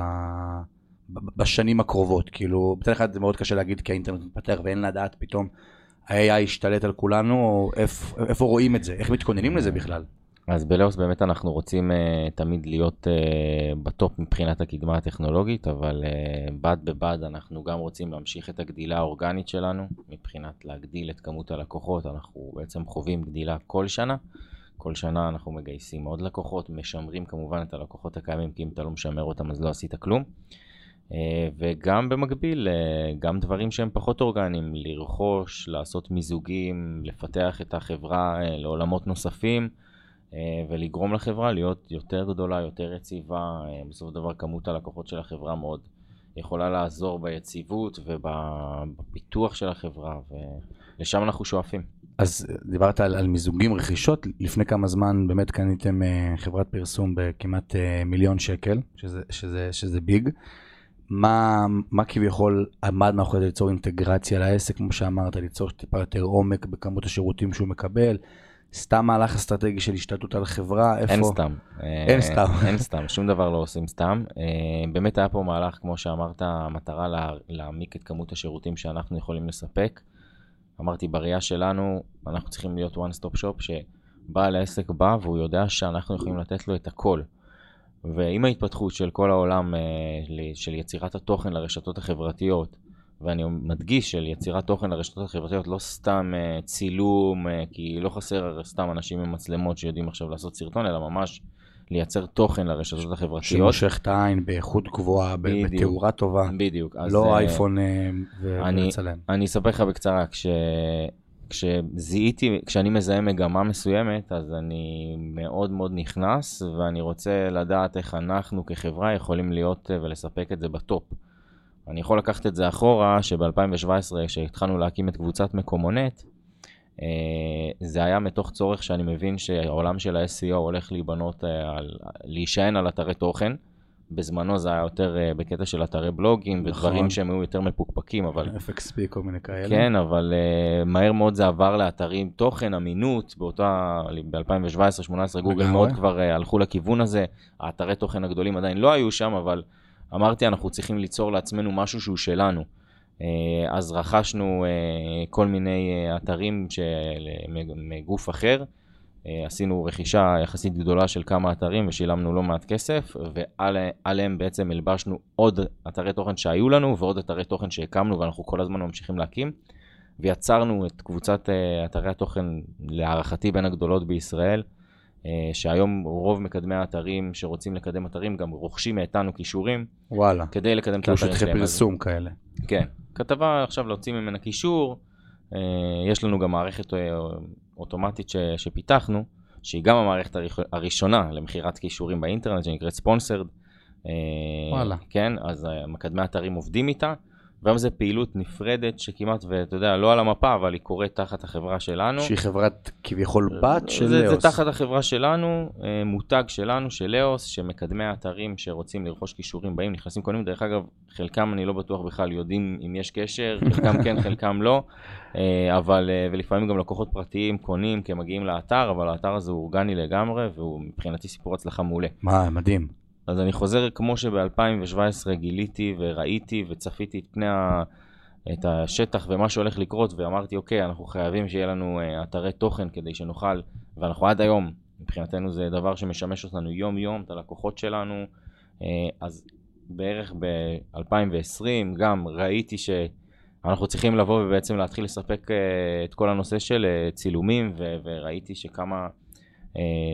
ב, בשנים הקרובות? כאילו, מצד אחד זה מאוד קשה להגיד כי האינטרנט מתפתח ואין לדעת פתאום ה-AI ישתלט על כולנו, או איפה, רואים את זה? איך מתכוננים לזה בכלל? אז בלאוס באמת אנחנו רוצים uh, תמיד להיות uh, בטופ מבחינת הקדמה הטכנולוגית, אבל uh, בד בבד אנחנו גם רוצים להמשיך את הגדילה האורגנית שלנו, מבחינת להגדיל את כמות הלקוחות, אנחנו בעצם חווים גדילה כל שנה. כל שנה אנחנו מגייסים עוד לקוחות, משמרים כמובן את הלקוחות הקיימים, כי אם אתה לא משמר אותם אז לא עשית כלום. אה, וגם במקביל, אה, גם דברים שהם פחות אורגניים, לרכוש, לעשות מיזוגים, לפתח את החברה אה, לעולמות נוספים ולגרום לחברה להיות יותר גדולה, יותר יציבה. בסופו של דבר כמות הלקוחות של החברה מאוד יכולה לעזור ביציבות ובפיתוח של החברה, ולשם אנחנו שואפים. אז דיברת על, על מיזוגים, רכישות, לפני כמה זמן באמת קניתם חברת פרסום בכמעט מיליון שקל, שזה, שזה, שזה ביג. מה, מה כביכול עמד מאחורי זה ליצור אינטגרציה לעסק, כמו שאמרת, ליצור טיפה יותר עומק בכמות השירותים שהוא מקבל, סתם מהלך אסטרטגי של השתלטות על חברה, איפה? אין סתם. [laughs] אין סתם. אין סתם, שום דבר לא עושים סתם. אה, באמת היה פה מהלך, כמו שאמרת, המטרה לה, להעמיק את כמות השירותים שאנחנו יכולים לספק. אמרתי, בראייה שלנו, אנחנו צריכים להיות one stop shop, שבעל העסק בא והוא יודע שאנחנו יכולים לתת לו את הכל. ועם ההתפתחות של כל העולם אה, של יצירת התוכן לרשתות החברתיות, ואני מדגיש של יצירת תוכן לרשתות החברתיות, לא סתם אה, צילום, אה, כי לא חסר סתם אנשים עם מצלמות שיודעים עכשיו לעשות סרטון, אלא ממש לייצר תוכן לרשתות החברתיות. שמושך את העין באיכות גבוהה, בתאורה טובה. בדיוק. לא אייפון ולצלם. אני אספר לך בקצרה, כש... כשזיהיתי, כשאני מזהה מגמה מסוימת, אז אני מאוד מאוד נכנס, ואני רוצה לדעת איך אנחנו כחברה יכולים להיות אה, ולספק את זה בטופ. אני יכול לקחת את זה אחורה, שב-2017, כשהתחלנו להקים את קבוצת מקומונט, אה, זה היה מתוך צורך שאני מבין שהעולם של ה-SEO הולך להיבנות, אה, להישען על אתרי תוכן. בזמנו זה היה יותר uh, בקטע של אתרי בלוגים נכון. ודברים שהם היו יותר מפוקפקים, אבל... FXP, כל מיני כאלה. כן, אבל uh, מהר מאוד זה עבר לאתרים תוכן, אמינות, באותה, ב-2017-2018 גוגל מאוד כבר uh, הלכו לכיוון הזה, האתרי תוכן הגדולים עדיין לא היו שם, אבל אמרתי, אנחנו צריכים ליצור לעצמנו משהו שהוא שלנו. Uh, אז רכשנו uh, כל מיני uh, אתרים של, מגוף אחר. אה, עשינו רכישה יחסית גדולה של כמה אתרים ושילמנו לא מעט כסף, ועליהם בעצם הלבשנו עוד אתרי תוכן שהיו לנו ועוד אתרי תוכן שהקמנו ואנחנו כל הזמן ממשיכים להקים. ויצרנו את קבוצת אה, אתרי התוכן, להערכתי בין הגדולות בישראל, אה, שהיום רוב מקדמי האתרים שרוצים לקדם אתרים גם רוכשים מאיתנו כישורים. וואלה. כדי לקדם את האתרים שלהם. כאילו שטחי פרסום כאלה. כן. כתבה עכשיו להוציא ממנה קישור, יש לנו גם מערכת אוטומטית ש, שפיתחנו, שהיא גם המערכת הראשונה למכירת כישורים באינטרנט, שנקראת ספונסרד. אה, וואלה. כן, אז אה, מקדמי אתרים עובדים איתה. והיום זו פעילות נפרדת שכמעט, ואתה יודע, לא על המפה, אבל היא קורית תחת החברה שלנו. שהיא חברת כביכול בת של זה, לאוס. זה תחת החברה שלנו, אה, מותג שלנו, של לאוס, שמקדמי האתרים שרוצים לרכוש כישורים באים, נכנסים, קונים. דרך אגב, חלקם אני לא בטוח בכלל יודעים אם יש קשר, חלקם כן, [laughs] חלקם לא. אה, אבל, אה, ולפעמים גם לקוחות פרטיים קונים כי הם מגיעים לאתר, אבל האתר הזה הוא אורגני לגמרי, והוא מבחינתי סיפור הצלחה מעולה. מה, מדהים. אז אני חוזר כמו שב-2017 גיליתי וראיתי וצפיתי את פני ה... את השטח ומה שהולך לקרות ואמרתי אוקיי אנחנו חייבים שיהיה לנו uh, אתרי תוכן כדי שנוכל ואנחנו עד היום מבחינתנו זה דבר שמשמש אותנו יום יום את הלקוחות שלנו. uh, אז בערך ב-2020 גם ראיתי שאנחנו צריכים לבוא ובעצם להתחיל לספק uh, את כל הנושא של צילומים ו- וראיתי שכמה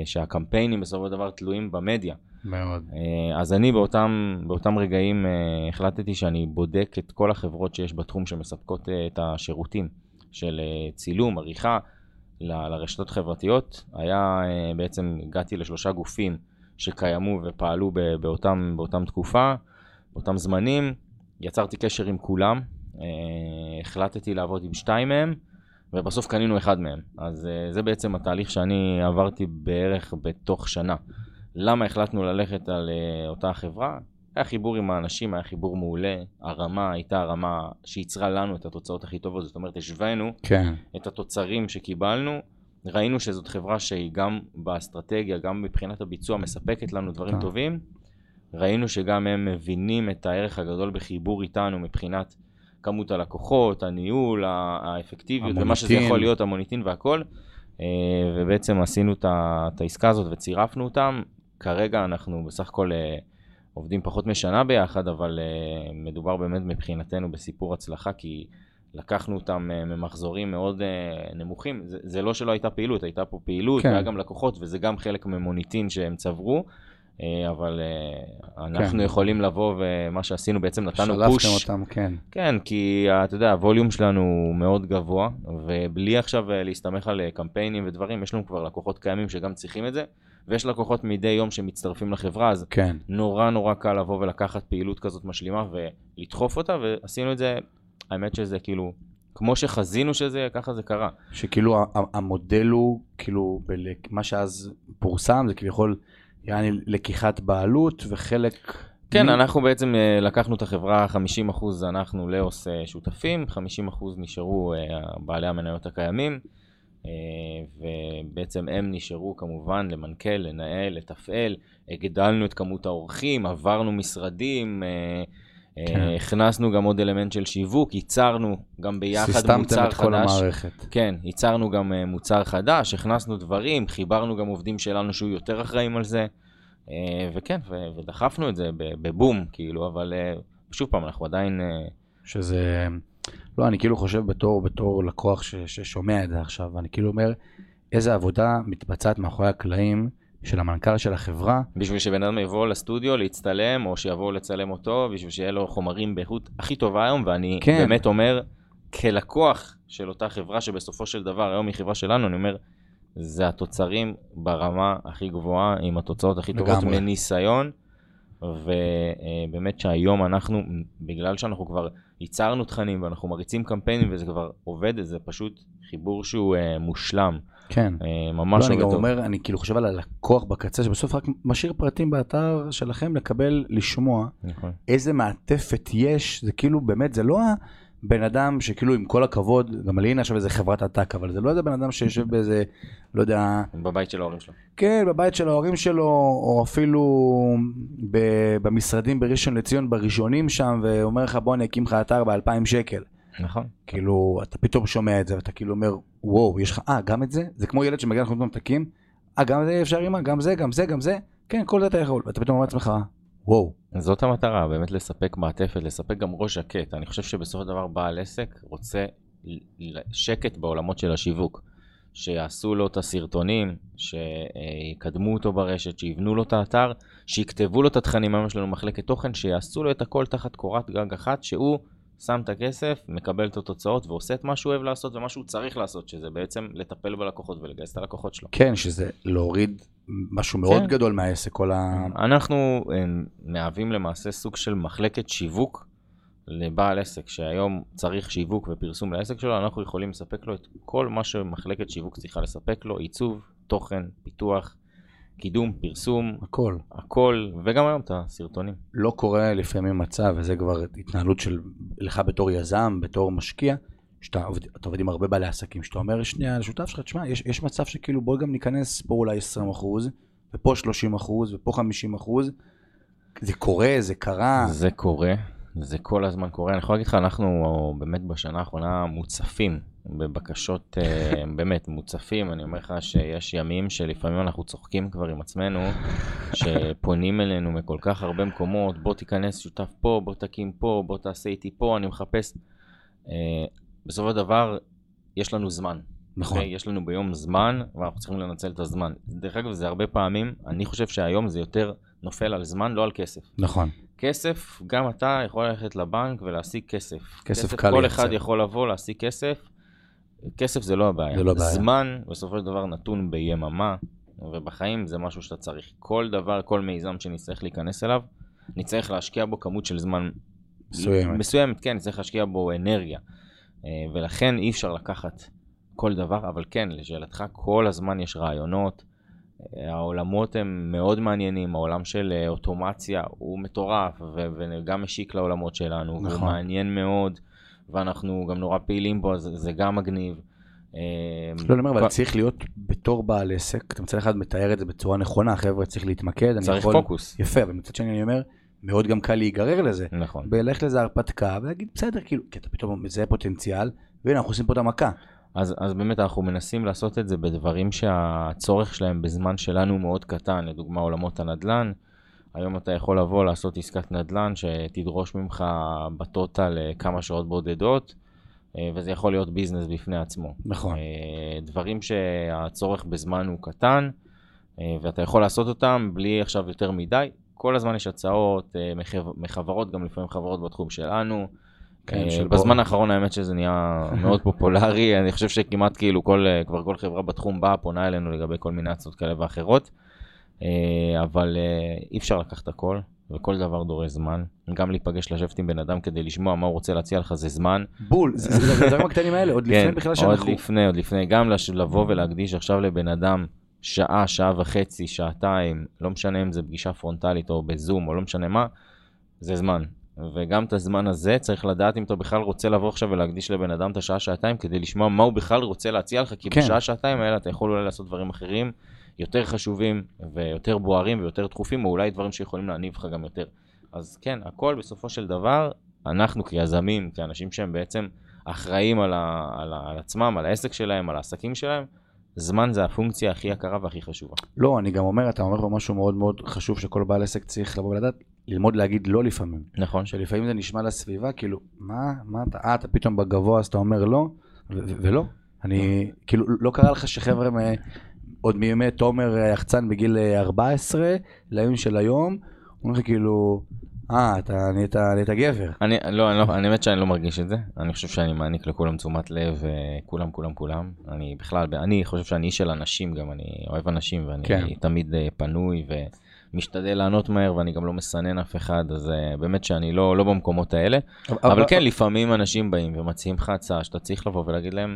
שהקמפיינים בסופו של דבר תלויים במדיה מאוד. אה, אז אני באותם, באותם רגעים אה, החלטתי שאני בודק את כל החברות שיש בתחום שמספקות אה, את השירותים של צילום, עריכה ל- לרשתות חברתיות. היה, בעצם הגעתי לשלושה גופים שקיימו ופעלו באותם, באותם תקופה, באותם זמנים. יצרתי קשר עם כולם, החלטתי לעבוד עם שתיים מהם. ובסוף קנינו אחד מהם. אז זה בעצם התהליך שאני עברתי בערך בתוך שנה. למה החלטנו ללכת על uh, אותה חברה? היה חיבור עם האנשים, היה חיבור מעולה, הרמה הייתה הרמה שייצרה לנו את התוצאות הכי טובות, זאת אומרת השווינו כן. את התוצרים שקיבלנו, ראינו שזאת חברה שהיא גם באסטרטגיה, גם מבחינת הביצוע מספקת לנו דברים כן. טובים, ראינו שגם הם מבינים את הערך הגדול בחיבור איתנו מבחינת כמות הלקוחות, הניהול, האפקטיביות, המוניטין. ומה שזה יכול להיות, המוניטין והכל. אה, ובעצם עשינו את העסקה הזאת וצירפנו אותם. כרגע אנחנו בסך הכל אה, עובדים פחות משנה ביחד, אבל אה, מדובר באמת מבחינתנו בסיפור הצלחה, כי לקחנו אותם אה, ממחזורים מאוד אה, נמוכים. זה, זה לא שלא הייתה פעילות, הייתה פה פעילות, כן. והיה גם לקוחות, וזה גם חלק ממוניטין שהם צברו. אבל אנחנו כן. יכולים לבוא, ומה שעשינו בעצם נתנו פוש. שלפתם אותם, כן. כן, כי אתה יודע, הווליום שלנו הוא מאוד גבוה, ובלי עכשיו להסתמך על קמפיינים ודברים, יש לנו כבר לקוחות קיימים שגם צריכים את זה, ויש לקוחות מדי יום שמצטרפים לחברה, אז כן. נורא נורא קל לבוא ולקחת פעילות כזאת משלימה ולדחוף אותה, ועשינו את זה, האמת שזה כאילו, כמו שחזינו שזה, יהיה, ככה זה קרה. שכאילו המודל הוא, כאילו, מה שאז פורסם, זה כביכול, יעני לקיחת בעלות וחלק... כן, מ- אנחנו בעצם אה, לקחנו את החברה, 50% אנחנו לאוס אה, שותפים, 50% נשארו אה, בעלי המניות הקיימים, ובעצם הם נשארו כמובן למנכ"ל, לנהל, לתפעל, הגדלנו את כמות האורחים, עברנו משרדים, אה, אה, כן. הכנסנו גם עוד אלמנט של שיווק, ייצרנו גם ביחד סיסטמתם מוצר את כל חדש. המערכת. כן, ייצרנו גם אה, מוצר חדש, הכנסנו דברים, חיברנו גם עובדים שלנו שהיו יותר אחראים על זה, אה, וכן, ודחפנו את זה בבום, כאילו, אבל אה, שוב פעם, אנחנו עדיין... אה, שזה... לא, אני כאילו חושב בתור, בתור לקוח ש, ששומע את זה עכשיו, אני כאילו אומר, איזה עבודה מתבצעת מאחורי הקלעים של המנכ"ל של החברה. בשביל שבן אדם יבוא לסטודיו להצטלם, או שיבואו לצלם אותו, בשביל שיהיה לו חומרים באיכות הכי טובה היום, ואני כן. באמת אומר, כלקוח של אותה חברה, שבסופו של דבר, היום היא חברה שלנו, אני אומר, זה התוצרים ברמה הכי גבוהה, עם התוצאות הכי טובות, לגמרי. מניסיון, ובאמת שהיום אנחנו, בגלל שאנחנו כבר ייצרנו תכנים ואנחנו מריצים קמפיינים וזה כבר עובד, זה פשוט חיבור שהוא אה, מושלם, כן. אה, ממש לא, אני גם טוב. אומר, אני כאילו חושב על הלקוח בקצה, שבסוף רק משאיר פרטים באתר שלכם לקבל, לשמוע נכון. איזה מעטפת יש, זה כאילו באמת, זה לא הבן אדם שכאילו עם כל הכבוד, גם לי הנה עכשיו איזה חברת עתק, אבל זה לא איזה בן אדם שיושב באיזה, לא יודע, בבית של ההורים שלו. כן, בבית של ההורים שלו, או אפילו ב- במשרדים בראשון לציון, בראשונים שם, ואומר לך בוא אני אקים לך אתר ב-2,000 שקל. נכון. כאילו, אתה פתאום שומע את זה, ואתה כאילו אומר, וואו, יש לך, אה, גם את זה? זה כמו ילד שמגיע לך פתאום ממתקים, אה, גם זה אפשר אמא, גם זה, גם זה, גם זה, כן, כל זה אתה יכול, ואתה פתאום אומר לעצמך, וואו, זאת המטרה, באמת לספק מעטפת, לספק גם ראש שקט. אני חושב שבסופו של דבר בעל עסק רוצה שקט בעולמות של השיווק. שיעשו לו את הסרטונים, שיקדמו אותו ברשת, שיבנו לו את האתר, שיכתבו לו את התכנים, היום יש לנו מחלקת תוכן, שיעשו לו את הכל תחת קורת גג אחת, שהוא שם את הכסף, מקבל את התוצאות ועושה את מה שהוא אוהב לעשות ומה שהוא צריך לעשות, שזה בעצם לטפל בלקוחות ולגייס את הלקוחות שלו. כן, שזה להוריד משהו מאוד כן. גדול מהעסק, כל ה... אנחנו מהווים למעשה סוג של מחלקת שיווק לבעל עסק, שהיום צריך שיווק ופרסום לעסק שלו, אנחנו יכולים לספק לו את כל מה שמחלקת שיווק צריכה לספק לו, עיצוב, תוכן, פיתוח, קידום, פרסום, הכל. הכל, וגם היום את הסרטונים. לא קורה לפעמים מצב, וזה כבר התנהלות של לך בתור יזם, בתור משקיע, שאתה עובד, אתה עובד עם הרבה בעלי עסקים, שאתה אומר שנייה לשותף שלך, תשמע, יש, יש מצב שכאילו בוא גם ניכנס פה אולי 20 אחוז, ופה 30 אחוז, ופה 50 אחוז. זה קורה, זה קרה. זה קורה, זה כל הזמן קורה. אני יכול להגיד לך, אנחנו באמת בשנה האחרונה מוצפים בבקשות, אה, [laughs] באמת מוצפים. אני אומר לך שיש ימים שלפעמים אנחנו צוחקים כבר עם עצמנו, שפונים אלינו מכל כך הרבה מקומות, בוא תיכנס שותף פה, בוא תקים פה, בוא תעשה איתי פה, אני מחפש. בסופו של דבר, יש לנו זמן. נכון. אוקיי? יש לנו ביום זמן, ואנחנו צריכים לנצל את הזמן. דרך אגב, זה הרבה פעמים, אני חושב שהיום זה יותר נופל על זמן, לא על כסף. נכון. כסף, גם אתה יכול ללכת לבנק ולהשיג כסף. כסף קל כל לייצר. אחד יכול לבוא, להשיג כסף. כסף זה לא הבעיה. זה לא בעיה. זמן, בסופו של דבר, נתון ביממה, ובחיים זה משהו שאתה צריך. כל דבר, כל מיזם שנצטרך להיכנס אליו, נצטרך להשקיע בו כמות של זמן מסוימת. מסוימת, כן, נצטרך להשקיע בו אנרגיה. אה, ולכן אי אפשר לקחת כל דבר, אבל כן, לשאלתך, כל הזמן יש רעיונות. אה, העולמות הם מאוד מעניינים, העולם של אה, אוטומציה הוא מטורף, ו- וגם משיק לעולמות שלנו, נכון. והוא מעניין מאוד, ואנחנו גם נורא פעילים בו, אז זה גם מגניב. לא, אני אומר, אבל צריך להיות בתור בעל עסק, אתה מצד אחד מתאר את זה בצורה נכונה, חבר'ה, צריך להתמקד. צריך פוקוס. יפה, אבל מצד שני אני אומר, מאוד גם קל להיגרר לזה. נכון. בלך לזה הרפתקה ולהגיד בסדר כאילו כי אתה פתאום מזהה פוטנציאל והנה אנחנו עושים פה את המכה. אז, אז באמת אנחנו מנסים לעשות את זה בדברים שהצורך שלהם בזמן שלנו מאוד קטן, לדוגמה עולמות הנדל"ן. היום אתה יכול לבוא לעשות עסקת נדל"ן שתדרוש ממך בטוטל אה, כמה שעות בודדות, אה, וזה יכול להיות ביזנס בפני עצמו. נכון. אה, דברים שהצורך בזמן הוא קטן, ואתה יכול לעשות אותם בלי עכשיו יותר מדי. כל הזמן יש הצעות מחברות, גם לפעמים חברות בתחום שלנו. כן, בזמן האחרון האמת שזה נהיה מאוד [laughs] פופולרי, אני חושב שכמעט כאילו כל, כבר כל חברה בתחום באה, פונה אלינו לגבי כל מיני הצעות כאלה ואחרות. אה, אבל אה, אי אפשר לקחת הכל, וכל דבר דורש זמן. גם להיפגש, לשבת עם בן אדם כדי לשמוע מה הוא רוצה להציע לך זה זמן. בול, זה הדברים הקטנים האלה, עוד [laughs] לפני כן, בכלל שאנחנו... עוד לפני, עוד לפני. גם לבוא ולהקדיש עכשיו לבן אדם שעה, שעה וחצי, שעתיים, לא משנה אם זה פגישה פרונטלית או בזום או לא משנה מה, זה זמן. וגם את הזמן הזה צריך לדעת אם אתה בכלל רוצה לבוא עכשיו ולהקדיש לבן אדם את השעה, שעתיים, כדי לשמוע מה הוא בכלל רוצה להציע לך, כי כן. בשעה, שעתיים האלה אתה יכול אולי לעשות דברים אחרים. יותר חשובים ויותר בוערים ויותר דחופים, או אולי דברים שיכולים להניב לך גם יותר. אז כן, הכל בסופו של דבר, אנחנו כיזמים, כאנשים שהם בעצם אחראים על, ה, על, ה, על עצמם, על העסק שלהם, על העסקים שלהם, זמן זה הפונקציה הכי יקרה והכי חשובה. לא, אני גם אומר, אתה אומר פה משהו מאוד מאוד חשוב שכל בעל עסק צריך לבוא ולדעת, ללמוד להגיד לא לפעמים. נכון. שלפעמים זה נשמע לסביבה, כאילו, מה, מה אתה, אה, אתה פתאום בגבוה אז אתה אומר לא, ולא. אני, כאילו, לא קרה לך שחבר'ה עוד מימי תומר יחצן בגיל 14, אה, ליום של היום, הוא אומר לך כאילו, אה, אתה נהיית, נהיית גבר. אני, לא, אני לא, אני באמת שאני לא מרגיש את זה. אני חושב שאני מעניק לכולם תשומת לב, אה, כולם, כולם, כולם. אני בכלל, אני חושב שאני איש של אנשים גם, אני אוהב אנשים, ואני כן. תמיד אה, פנוי ומשתדל לענות מהר, ואני גם לא מסנן אף אחד, אז באמת שאני לא, לא במקומות האלה. אבל, אבל כן, לפעמים אנשים באים ומציעים לך הצעה שאתה צריך לבוא ולהגיד להם,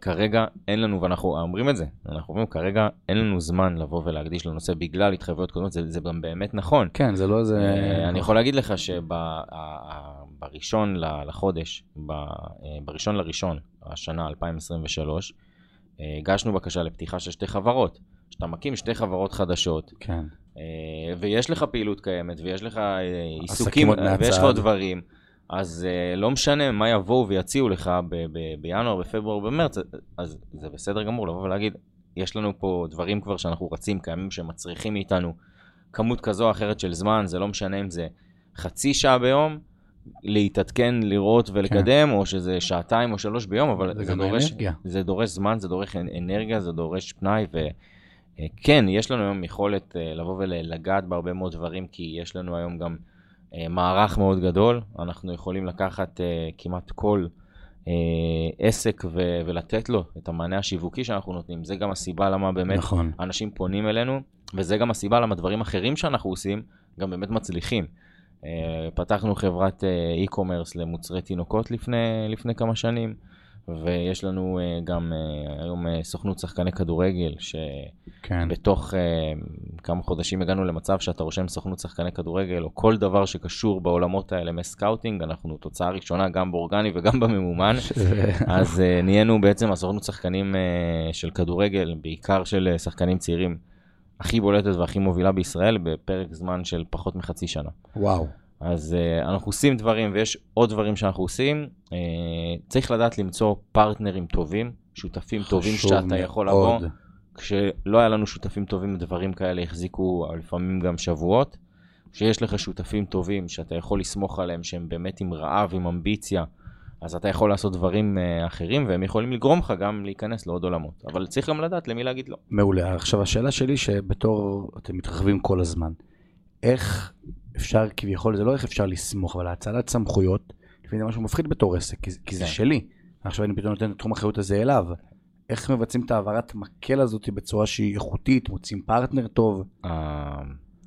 כרגע אין לנו, ואנחנו אומרים את זה, אנחנו אומרים כרגע אין לנו זמן לבוא ולהקדיש לנושא בגלל התחייבויות קודמות, זה, זה גם באמת נכון. כן, זה לא איזה... Uh, אני יכול להגיד לך שבראשון לחודש, בראשון לראשון, השנה 2023, הגשנו בקשה לפתיחה של שתי חברות. שאתה מקים שתי חברות חדשות, כן. ויש לך פעילות קיימת, ויש לך עיסוקים, ויש לך דברים. אז uh, לא משנה מה יבואו ויציעו לך ב- ב- בינואר, בפברואר, במרץ, אז זה בסדר גמור לבוא ולהגיד, יש לנו פה דברים כבר שאנחנו רצים, קיימים שמצריכים מאיתנו כמות כזו או אחרת של זמן, זה לא משנה אם זה חצי שעה ביום, להתעדכן, לראות ולקדם, כן. או שזה שעתיים או שלוש ביום, אבל זה, זה, דורש, זה דורש זמן, זה דורש אנרגיה, זה דורש פנאי, וכן, אה, יש לנו היום יכולת אה, לבוא ולגעת בהרבה מאוד דברים, כי יש לנו היום גם... אה, מערך מאוד גדול, אנחנו יכולים לקחת uh, כמעט כל uh, עסק ו- ולתת לו את המענה השיווקי שאנחנו נותנים. זה גם הסיבה למה באמת נכון. אנשים פונים אלינו, וזה גם הסיבה למה דברים אחרים שאנחנו עושים גם באמת מצליחים. פתחנו חברת e-commerce למוצרי תינוקות לפני, לפני כמה שנים. ויש לנו uh, גם uh, היום uh, סוכנות שחקני כדורגל, שבתוך כן. כמה חודשים הגענו למצב שאתה רושם סוכנות שחקני כדורגל, או כל דבר שקשור בעולמות האלה מסקאוטינג, אנחנו תוצאה ראשונה גם באורגני וגם בממומן, אז נהיינו בעצם הסוכנות שחקנים של כדורגל, בעיקר של שחקנים צעירים, הכי בולטת והכי מובילה בישראל, בפרק זמן של פחות מחצי שנה. וואו. אז uh, אנחנו עושים דברים ויש עוד דברים שאנחנו עושים. Uh, צריך לדעת למצוא פרטנרים טובים, שותפים טובים שאתה מאוד. יכול לבוא. כשלא היה לנו שותפים טובים, דברים כאלה החזיקו לפעמים גם שבועות. כשיש לך שותפים טובים שאתה יכול לסמוך עליהם, שהם באמת עם רעב, עם אמביציה, אז אתה יכול לעשות דברים uh, אחרים, והם יכולים לגרום לך גם להיכנס לעוד עולמות. אבל צריך גם לדעת למי להגיד לא. מעולה. עכשיו, השאלה שלי, שבתור אתם מתרחבים כל הזמן, איך אפשר כביכול, זה לא איך אפשר לסמוך, אבל האצלת סמכויות, לפעמים זה משהו מפחיד בתור עסק, כי, כי זה כן. שלי. עכשיו אני פתאום נותן את תחום האחריות הזה אליו. איך מבצעים את העברת מקל הזאת בצורה שהיא איכותית, מוצאים פרטנר טוב? אה,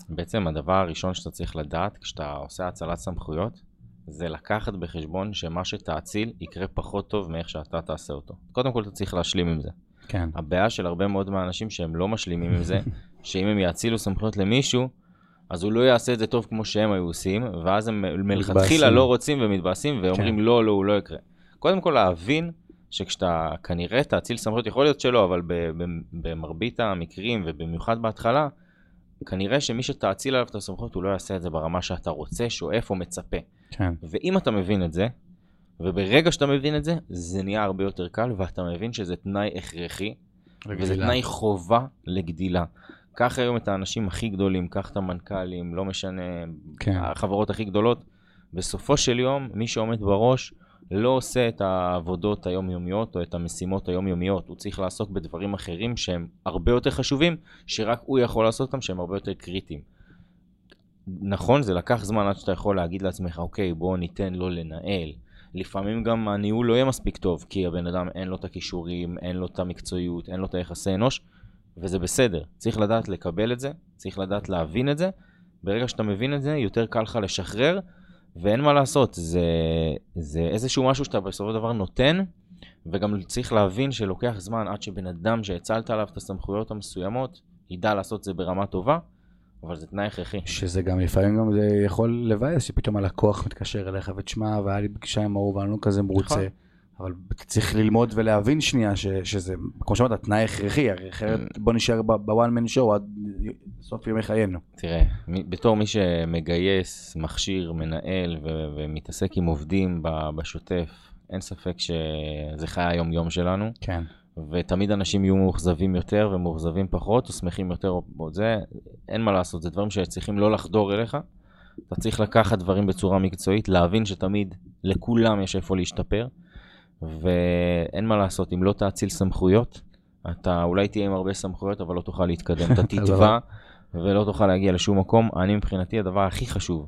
בעצם הדבר הראשון שאתה צריך לדעת כשאתה עושה הצלת סמכויות, זה לקחת בחשבון שמה שתאציל יקרה פחות טוב מאיך שאתה תעשה אותו. קודם כל אתה צריך להשלים עם זה. כן. הבעיה של הרבה מאוד מהאנשים שהם לא משלימים עם זה, [laughs] שאם הם יאצילו סמכויות למישהו, אז הוא לא יעשה את זה טוב כמו שהם היו עושים, ואז הם מלכתחילה לא רוצים ומתבאסים ואומרים כן. לא, לא, הוא לא יקרה. קודם כל להבין שכשאתה כנראה תאציל סמכויות, יכול להיות שלא, אבל במרבית המקרים ובמיוחד בהתחלה, כנראה שמי שתאציל עליו את הסמכויות הוא לא יעשה את זה ברמה שאתה רוצה, שואף או מצפה. כן. ואם אתה מבין את זה, וברגע שאתה מבין את זה, זה נהיה הרבה יותר קל, ואתה מבין שזה תנאי הכרחי, וזה תנאי חובה לגדילה. קח היום את האנשים הכי גדולים, קח את המנכ"לים, לא משנה, כן. החברות הכי גדולות. בסופו של יום, מי שעומד בראש לא עושה את העבודות היומיומיות או את המשימות היומיומיות. הוא צריך לעסוק בדברים אחרים שהם הרבה יותר חשובים, שרק הוא יכול לעשות אותם, שהם הרבה יותר קריטיים. נכון, זה לקח זמן עד שאתה יכול להגיד לעצמך, אוקיי, בוא ניתן לו לנהל. לפעמים גם הניהול לא יהיה מספיק טוב, כי הבן אדם אין לו את הכישורים, אין לו את המקצועיות, אין לו את היחסי אנוש, וזה בסדר. צריך לדעת לקבל את זה, צריך לדעת להבין את זה. ברגע שאתה מבין את זה, יותר קל לך לשחרר, ואין מה לעשות, זה, זה איזשהו משהו שאתה בסופו של דבר נותן, וגם צריך להבין שלוקח זמן עד שבן אדם שהצלת עליו את הסמכויות המסוימות, ידע לעשות את זה ברמה טובה, אבל זה תנאי הכרחי. שזה גם לפעמים גם זה יכול לבאס שפתאום הלקוח מתקשר אליך ותשמע והיה לי פגישה עם ההוא ואני לא כזה מרוצה. נכון. אבל צריך ללמוד ולהבין שנייה ש, שזה, כמו שאמרת, תנאי הכרחי, הרי אחרת Mm. בוא נשאר בוואן מן שואו עד סוף ימי חיינו. תראה, בתור מי שמגייס, מכשיר, מנהל ו- ומתעסק עם עובדים בשוטף, אין ספק שזה חיי היום-יום שלנו, כן. ותמיד אנשים יהיו מאוכזבים יותר ומאוכזבים פחות, או שמחים יותר, או או זה, אין מה לעשות, זה דברים שצריכים לא לחדור אליך. אתה צריך לקחת דברים בצורה מקצועית, להבין שתמיד לכולם יש איפה להשתפר, ואין מה לעשות, אם לא תאציל סמכויות, אתה אולי תהיה עם הרבה סמכויות, אבל לא תוכל להתקדם. אתה [laughs] תתבע ולא תוכל להגיע לשום מקום. אני מבחינתי, הדבר הכי חשוב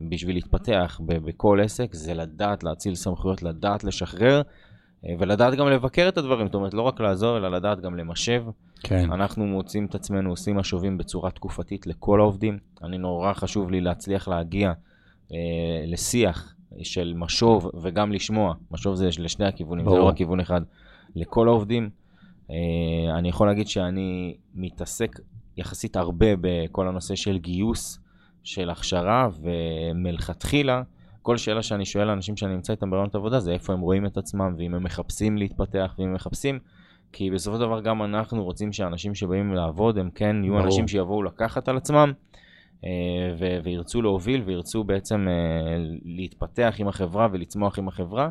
בשביל להתפתח בכל עסק, זה לדעת להאציל סמכויות, לדעת לשחרר, אה, ולדעת גם לבקר את הדברים. זאת אומרת, לא רק לעזור, אלא לדעת גם למשב. כן. אנחנו מוצאים את עצמנו עושים משובים בצורה תקופתית לכל העובדים. אני נורא חשוב לי להצליח להגיע אה, לשיח של משוב וגם לשמוע. משוב זה לשני הכיוונים, זה ברור. לא רק כיוון אחד. לכל העובדים. אה, אני יכול להגיד שאני מתעסק יחסית הרבה בכל הנושא של גיוס, של הכשרה, ומלכתחילה, כל שאלה שאני שואל לאנשים שאני נמצא איתם ברעיונות עבודה זה איפה הם רואים את עצמם, ואם הם מחפשים להתפתח, ואם הם מחפשים כי בסופו של דבר גם אנחנו רוצים שאנשים שבאים לעבוד הם כן יהיו ברור. אנשים שיבואו לקחת על עצמם ו- וירצו להוביל וירצו בעצם אה, להתפתח עם החברה ולצמוח עם החברה.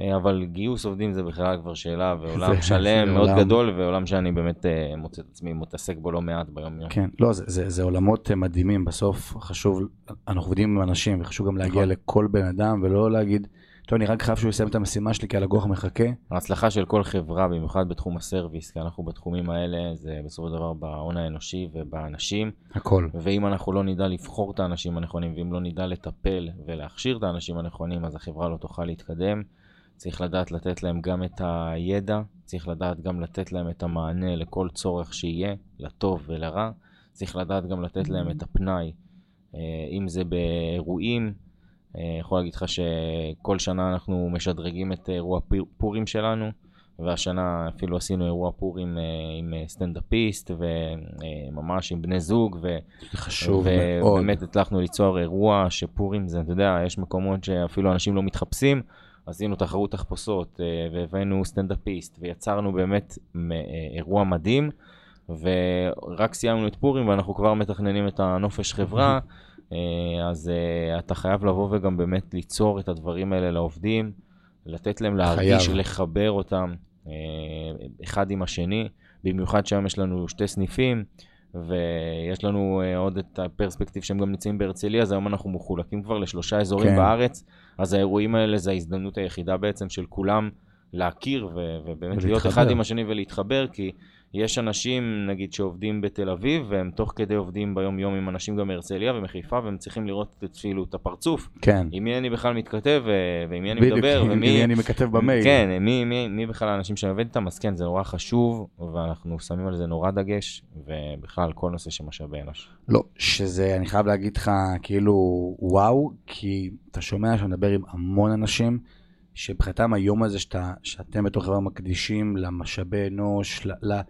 אה, אבל גיוס עובדים זה בכלל כבר שאלה ועולם [laughs] שלם מאוד עולם. גדול ועולם שאני באמת אה, מוצא את עצמי מתעסק בו לא מעט ביום יום. כן, לא, זה, זה, זה עולמות אה, מדהימים, בסוף חשוב, אנחנו עובדים עם אנשים, וחשוב גם להגיע נכון. לכל בן אדם, ולא להגיד, טוב, אני רק חייב שהוא יסיים את המשימה שלי, כי הלקוח מחכה. ההצלחה של כל חברה, במיוחד בתחום הסרוויס, כי אנחנו בתחומים האלה, זה בסופו של דבר בהון האנושי ובאנשים. הכל. ואם אנחנו לא נדע לבחור את האנשים הנכונים, ואם לא נדע לטפל ולהכשיר את האנשים הנכונים, אז החברה לא תוכל להתקדם. צריך לדעת לתת להם גם את הידע, צריך לדעת גם לתת להם את המענה לכל צורך שיהיה, לטוב ולרע. צריך לדעת גם לתת להם את הפנאי, אה, אם זה באירועים. אה, יכול להגיד לך שכל שנה אנחנו משדרגים את אירוע פורים שלנו, והשנה אפילו עשינו אירוע פורים אה, עם אה, סטנדאפיסט, וממש עם בני זוג, ו... חשוב מאוד. ובאמת הצלחנו ליצור אירוע שפורים זה, אתה יודע, יש מקומות שאפילו אנשים לא מתחפשים, עשינו תחרות תחפושות והבאנו סטנדאפיסט ויצרנו באמת אירוע מדהים ורק סיימנו את פורים ואנחנו כבר מתכננים את הנופש חברה, [laughs] אז אה, אתה חייב לבוא וגם באמת ליצור את הדברים האלה לעובדים, לתת להם להרגיש, חייב. לחבר אותם אה, אחד עם השני, במיוחד שהיום יש לנו שתי סניפים. ויש לנו עוד את הפרספקטיב שהם גם נמצאים בהרצליה, אז היום אנחנו מחולקים כבר לשלושה אזורים כן. בארץ, אז האירועים האלה זה ההזדמנות היחידה בעצם של כולם להכיר ו- ובאמת להיות ולהתחבר. אחד עם השני ולהתחבר, כי יש אנשים, נגיד, שעובדים בתל אביב, והם תוך כדי עובדים ביום-יום עם אנשים גם מהרצליה ומחיפה, והם צריכים לראות את, כאילו, את הפרצוף, כן. עם מי אני בכלל מתכתב ועם מי אני בדיוק, מדבר, עם ומי... מי אני מכתב במייל. כן, מי, מי, מי בכלל האנשים שאני עובד איתם, אז כן, זה נורא חשוב, ואנחנו שמים על זה נורא דגש, ובכלל, כל נושא של משאבי אנוש. לא, שזה, אני חייב להגיד לך, כאילו, וואו, כי אתה שומע שאני מדבר עם המון אנשים, שמבחינתם היום הזה שאתה, שאתם בתור חברה מקדישים למשאבי אנוש, ל, ל,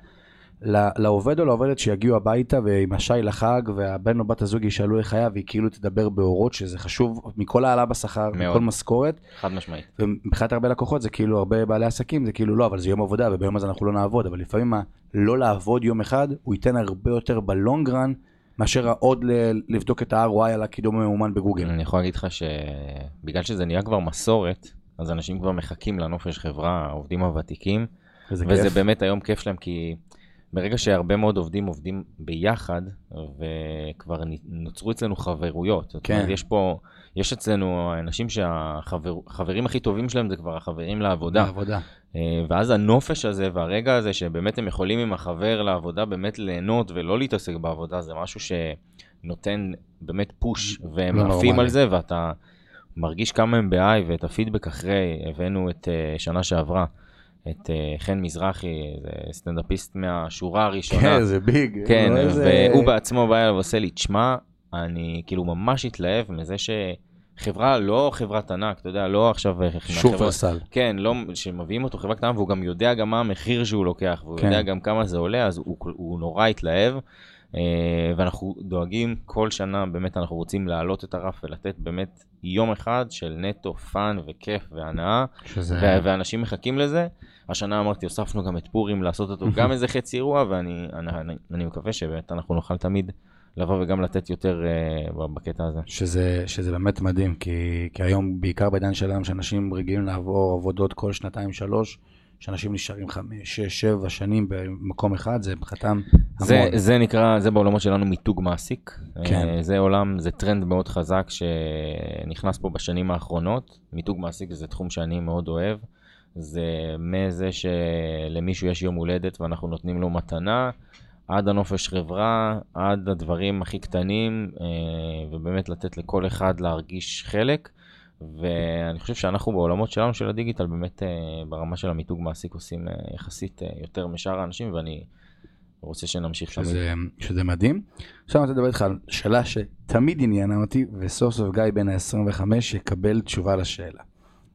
לעובד או לעובדת שיגיעו הביתה ועם השי לחג, והבן או בת הזוג ישאלו איך היה, והיא כאילו תדבר באורות, שזה חשוב מכל העלאה בשכר. מכל משכורת, חד משמעית. ומבחינת הרבה לקוחות זה כאילו הרבה בעלי עסקים זה כאילו לא אבל זה יום עבודה וביום הזה אנחנו לא נעבוד אבל לפעמים הלא לעבוד יום אחד הוא ייתן הרבה יותר בלונגרן מאשר עוד לבדוק את ה-ROI על הקידום הממומן בגוגל. אני יכול להגיד לך שבגלל שזה נהיה כבר מסורת, אז אנשים כבר מחכים לנופש חברה, העובדים הוותיקים, וזה כיף. באמת היום כיף שלהם, כי ברגע שהרבה מאוד עובדים עובדים ביחד, וכבר נוצרו אצלנו חברויות. זאת כן. אומרת, יש פה, יש אצלנו אנשים שהחברים הכי טובים שלהם זה כבר החברים לעבודה. בעבודה. אה, ואז הנופש הזה והרגע הזה שבאמת הם יכולים עם החבר לעבודה באמת ליהנות ולא להתעסק בעבודה, זה משהו שנותן באמת פוש, והם לא עפים. על זה, ואתה מרגיש כמה הם ב-I, ואת הפידבק אחרי, הבאנו את אה, שנה שעברה, את אה, חן מזרחי, זה סטנדאפיסט מהשורה הראשונה. כן, זה ביג. כן, לא והוא בעצמו בא אליו ועושה לי, תשמע, אני כאילו ממש התלהב מזה שחברה, לא חברת ענק, אתה יודע, לא עכשיו... אה, שופרסל. כן, לא, שמביאים אותו חברה קטנה והוא גם יודע גם מה המחיר שהוא לוקח, והוא כן. יודע גם כמה זה עולה, אז הוא, הוא נורא התלהב. אה, ואנחנו דואגים כל שנה, באמת אנחנו רוצים להעלות את הרף ולתת באמת יום אחד של נטו fun וכיף והנאה, שזה... ו- ואנשים מחכים לזה. השנה אמרתי, הוספנו גם את פורים לעשות אותו [laughs] גם איזה חצי אירוע, ואני אני, אני, אני מקווה שבאמת אנחנו נוכל תמיד לבוא וגם לתת יותר אה, בקטע הזה. שזה, שזה באמת מדהים, כי, כי היום, בעיקר בעידן שלנו, שאנשים רגילים לעבור עבודות כל שנתיים, שלוש, שאנשים נשארים חמש, שש, שבע שנים במקום אחד, זה מבחינתם זה, המון. זה נקרא, זה בעולמות שלנו מיתוג מעסיק. כן. אה, זה עולם, זה טרנד מאוד חזק שנכנס פה בשנים האחרונות. מיתוג מעסיק זה תחום שאני מאוד אוהב. זה מזה שלמישהו יש יום הולדת ואנחנו נותנים לו מתנה, עד הנופש חברה, עד הדברים הכי קטנים, אה, ובאמת לתת לכל אחד להרגיש חלק. ואני חושב שאנחנו בעולמות שלנו של הדיגיטל באמת אה, ברמה של המיתוג מעסיק עושים אה, יחסית אה, יותר משאר האנשים ואני רוצה שנמשיך תמיד. שזה, שזה מדהים. עכשיו אני רוצה לדבר איתך על שאלה שתמיד עניינה אותי, וסוף סוף גיא בן ה-25 יקבל תשובה לשאלה.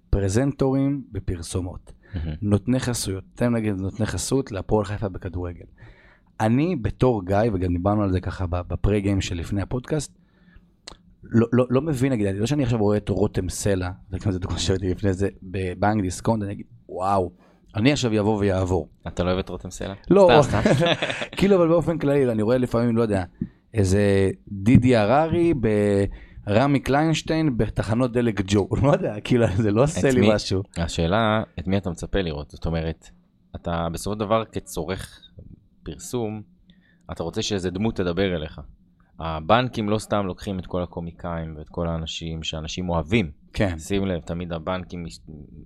פרזנטורים בפרסומות. נותני חסויות, תן נגיד נותני חסות להפועל חיפה בכדורגל. אני בתור גיא, וגם דיברנו על זה ככה בפרי גיים שלפני הפודקאסט, לא, לא, לא מבין, נגיד, לא שאני עכשיו רואה את רותם סלע, וגם זו דוגמה שהייתי לפני זה, בבנק דיסקונט, אני אגיד, וואו, אני עכשיו יבוא ויעבור. אתה לא אוהב את רותם סלע? לא. [laughs] כאילו אבל באופן כללי אני רואה לפעמים לא יודע איזה דידי הררי ברמי קליינשטיין בתחנות דלק ג'ו [laughs] לא יודע כאילו זה לא עושה לי מי? משהו השאלה, את מי אתה מצפה לראות? זאת אומרת, אתה בסופו של דבר כצורך פרסום, אתה רוצה שאיזה דמות תדבר אליך. הבנקים לא סתם לוקחים את כל הקומיקאים ואת כל האנשים שאנשים אוהבים. כן שים לב, תמיד הבנקים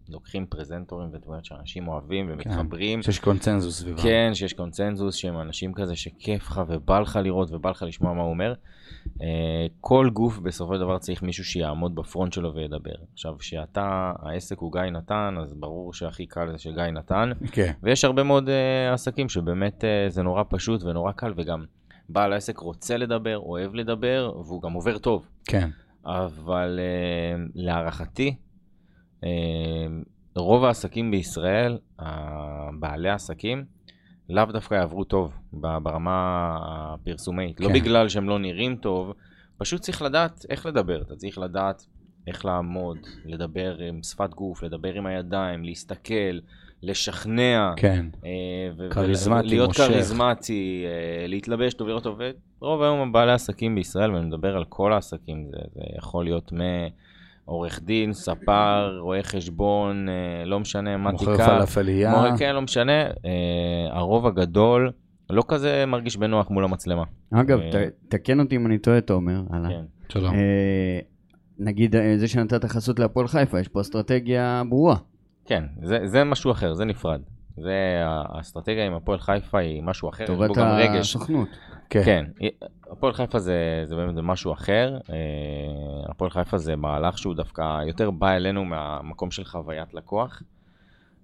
לוקחים פרזנטורים ודמויות שאנשים אוהבים ומתחברים. שיש קונצנזוס סביבם כן, שיש קונצנזוס, שהם אנשים כזה שכיף לך ובא לך לראות ובא לך לשמוע מה הוא אומר. אה, כל גוף בסופו של דבר צריך מישהו שיעמוד בפרונט שלו וידבר. עכשיו, כשאתה, העסק הוא גיא נתן, אז ברור שהכי קל זה שגיא נתן, כן ויש הרבה מאוד uh, עסקים שבאמת uh, זה נורא פשוט ונורא קל, וגם בעל העסק רוצה לדבר, אוהב לדבר, והוא גם עובר טוב. כן אבל uh, להערכתי, uh, רוב העסקים בישראל, בעלי העסקים, לאו דווקא יעברו טוב ברמה הפרסומית. לא כן. בגלל שהם לא נראים טוב, פשוט צריך לדעת איך לדבר. אתה צריך לדעת איך לעמוד, לדבר עם שפת גוף, לדבר עם הידיים, להסתכל, לשכנע. כן אה, ו- כריזמטי, להיות מושך. כריזמטי, אה, להתלבש טוב, לראות טוב. רוב היום בעלי עסקים בישראל, ואני מדבר על כל העסקים, זה, זה יכול להיות מעורך דין, ספר, רואה חשבון, אה, לא משנה מה מוכר תיקח. פלאפליה מורה, כן, לא משנה. הרוב הגדול לא כזה מרגיש בנוח מול המצלמה. אגב, ת- תקן אותי אם אני טועה, תומר. כן. שלום נגיד זה שנתת חסות להפועל חיפה, יש פה אסטרטגיה ברורה. כן, זה, זה משהו אחר, זה נפרד. זה האסטרטגיה עם הפועל חיפה היא משהו אחר, יש בו טובת גם רגש. הסוכנות. כן כן, הפועל חיפה זה, זה באמת משהו אחר. אה, הפועל חיפה זה מהלך שהוא דווקא יותר בא אלינו מהמקום של חוויית לקוח.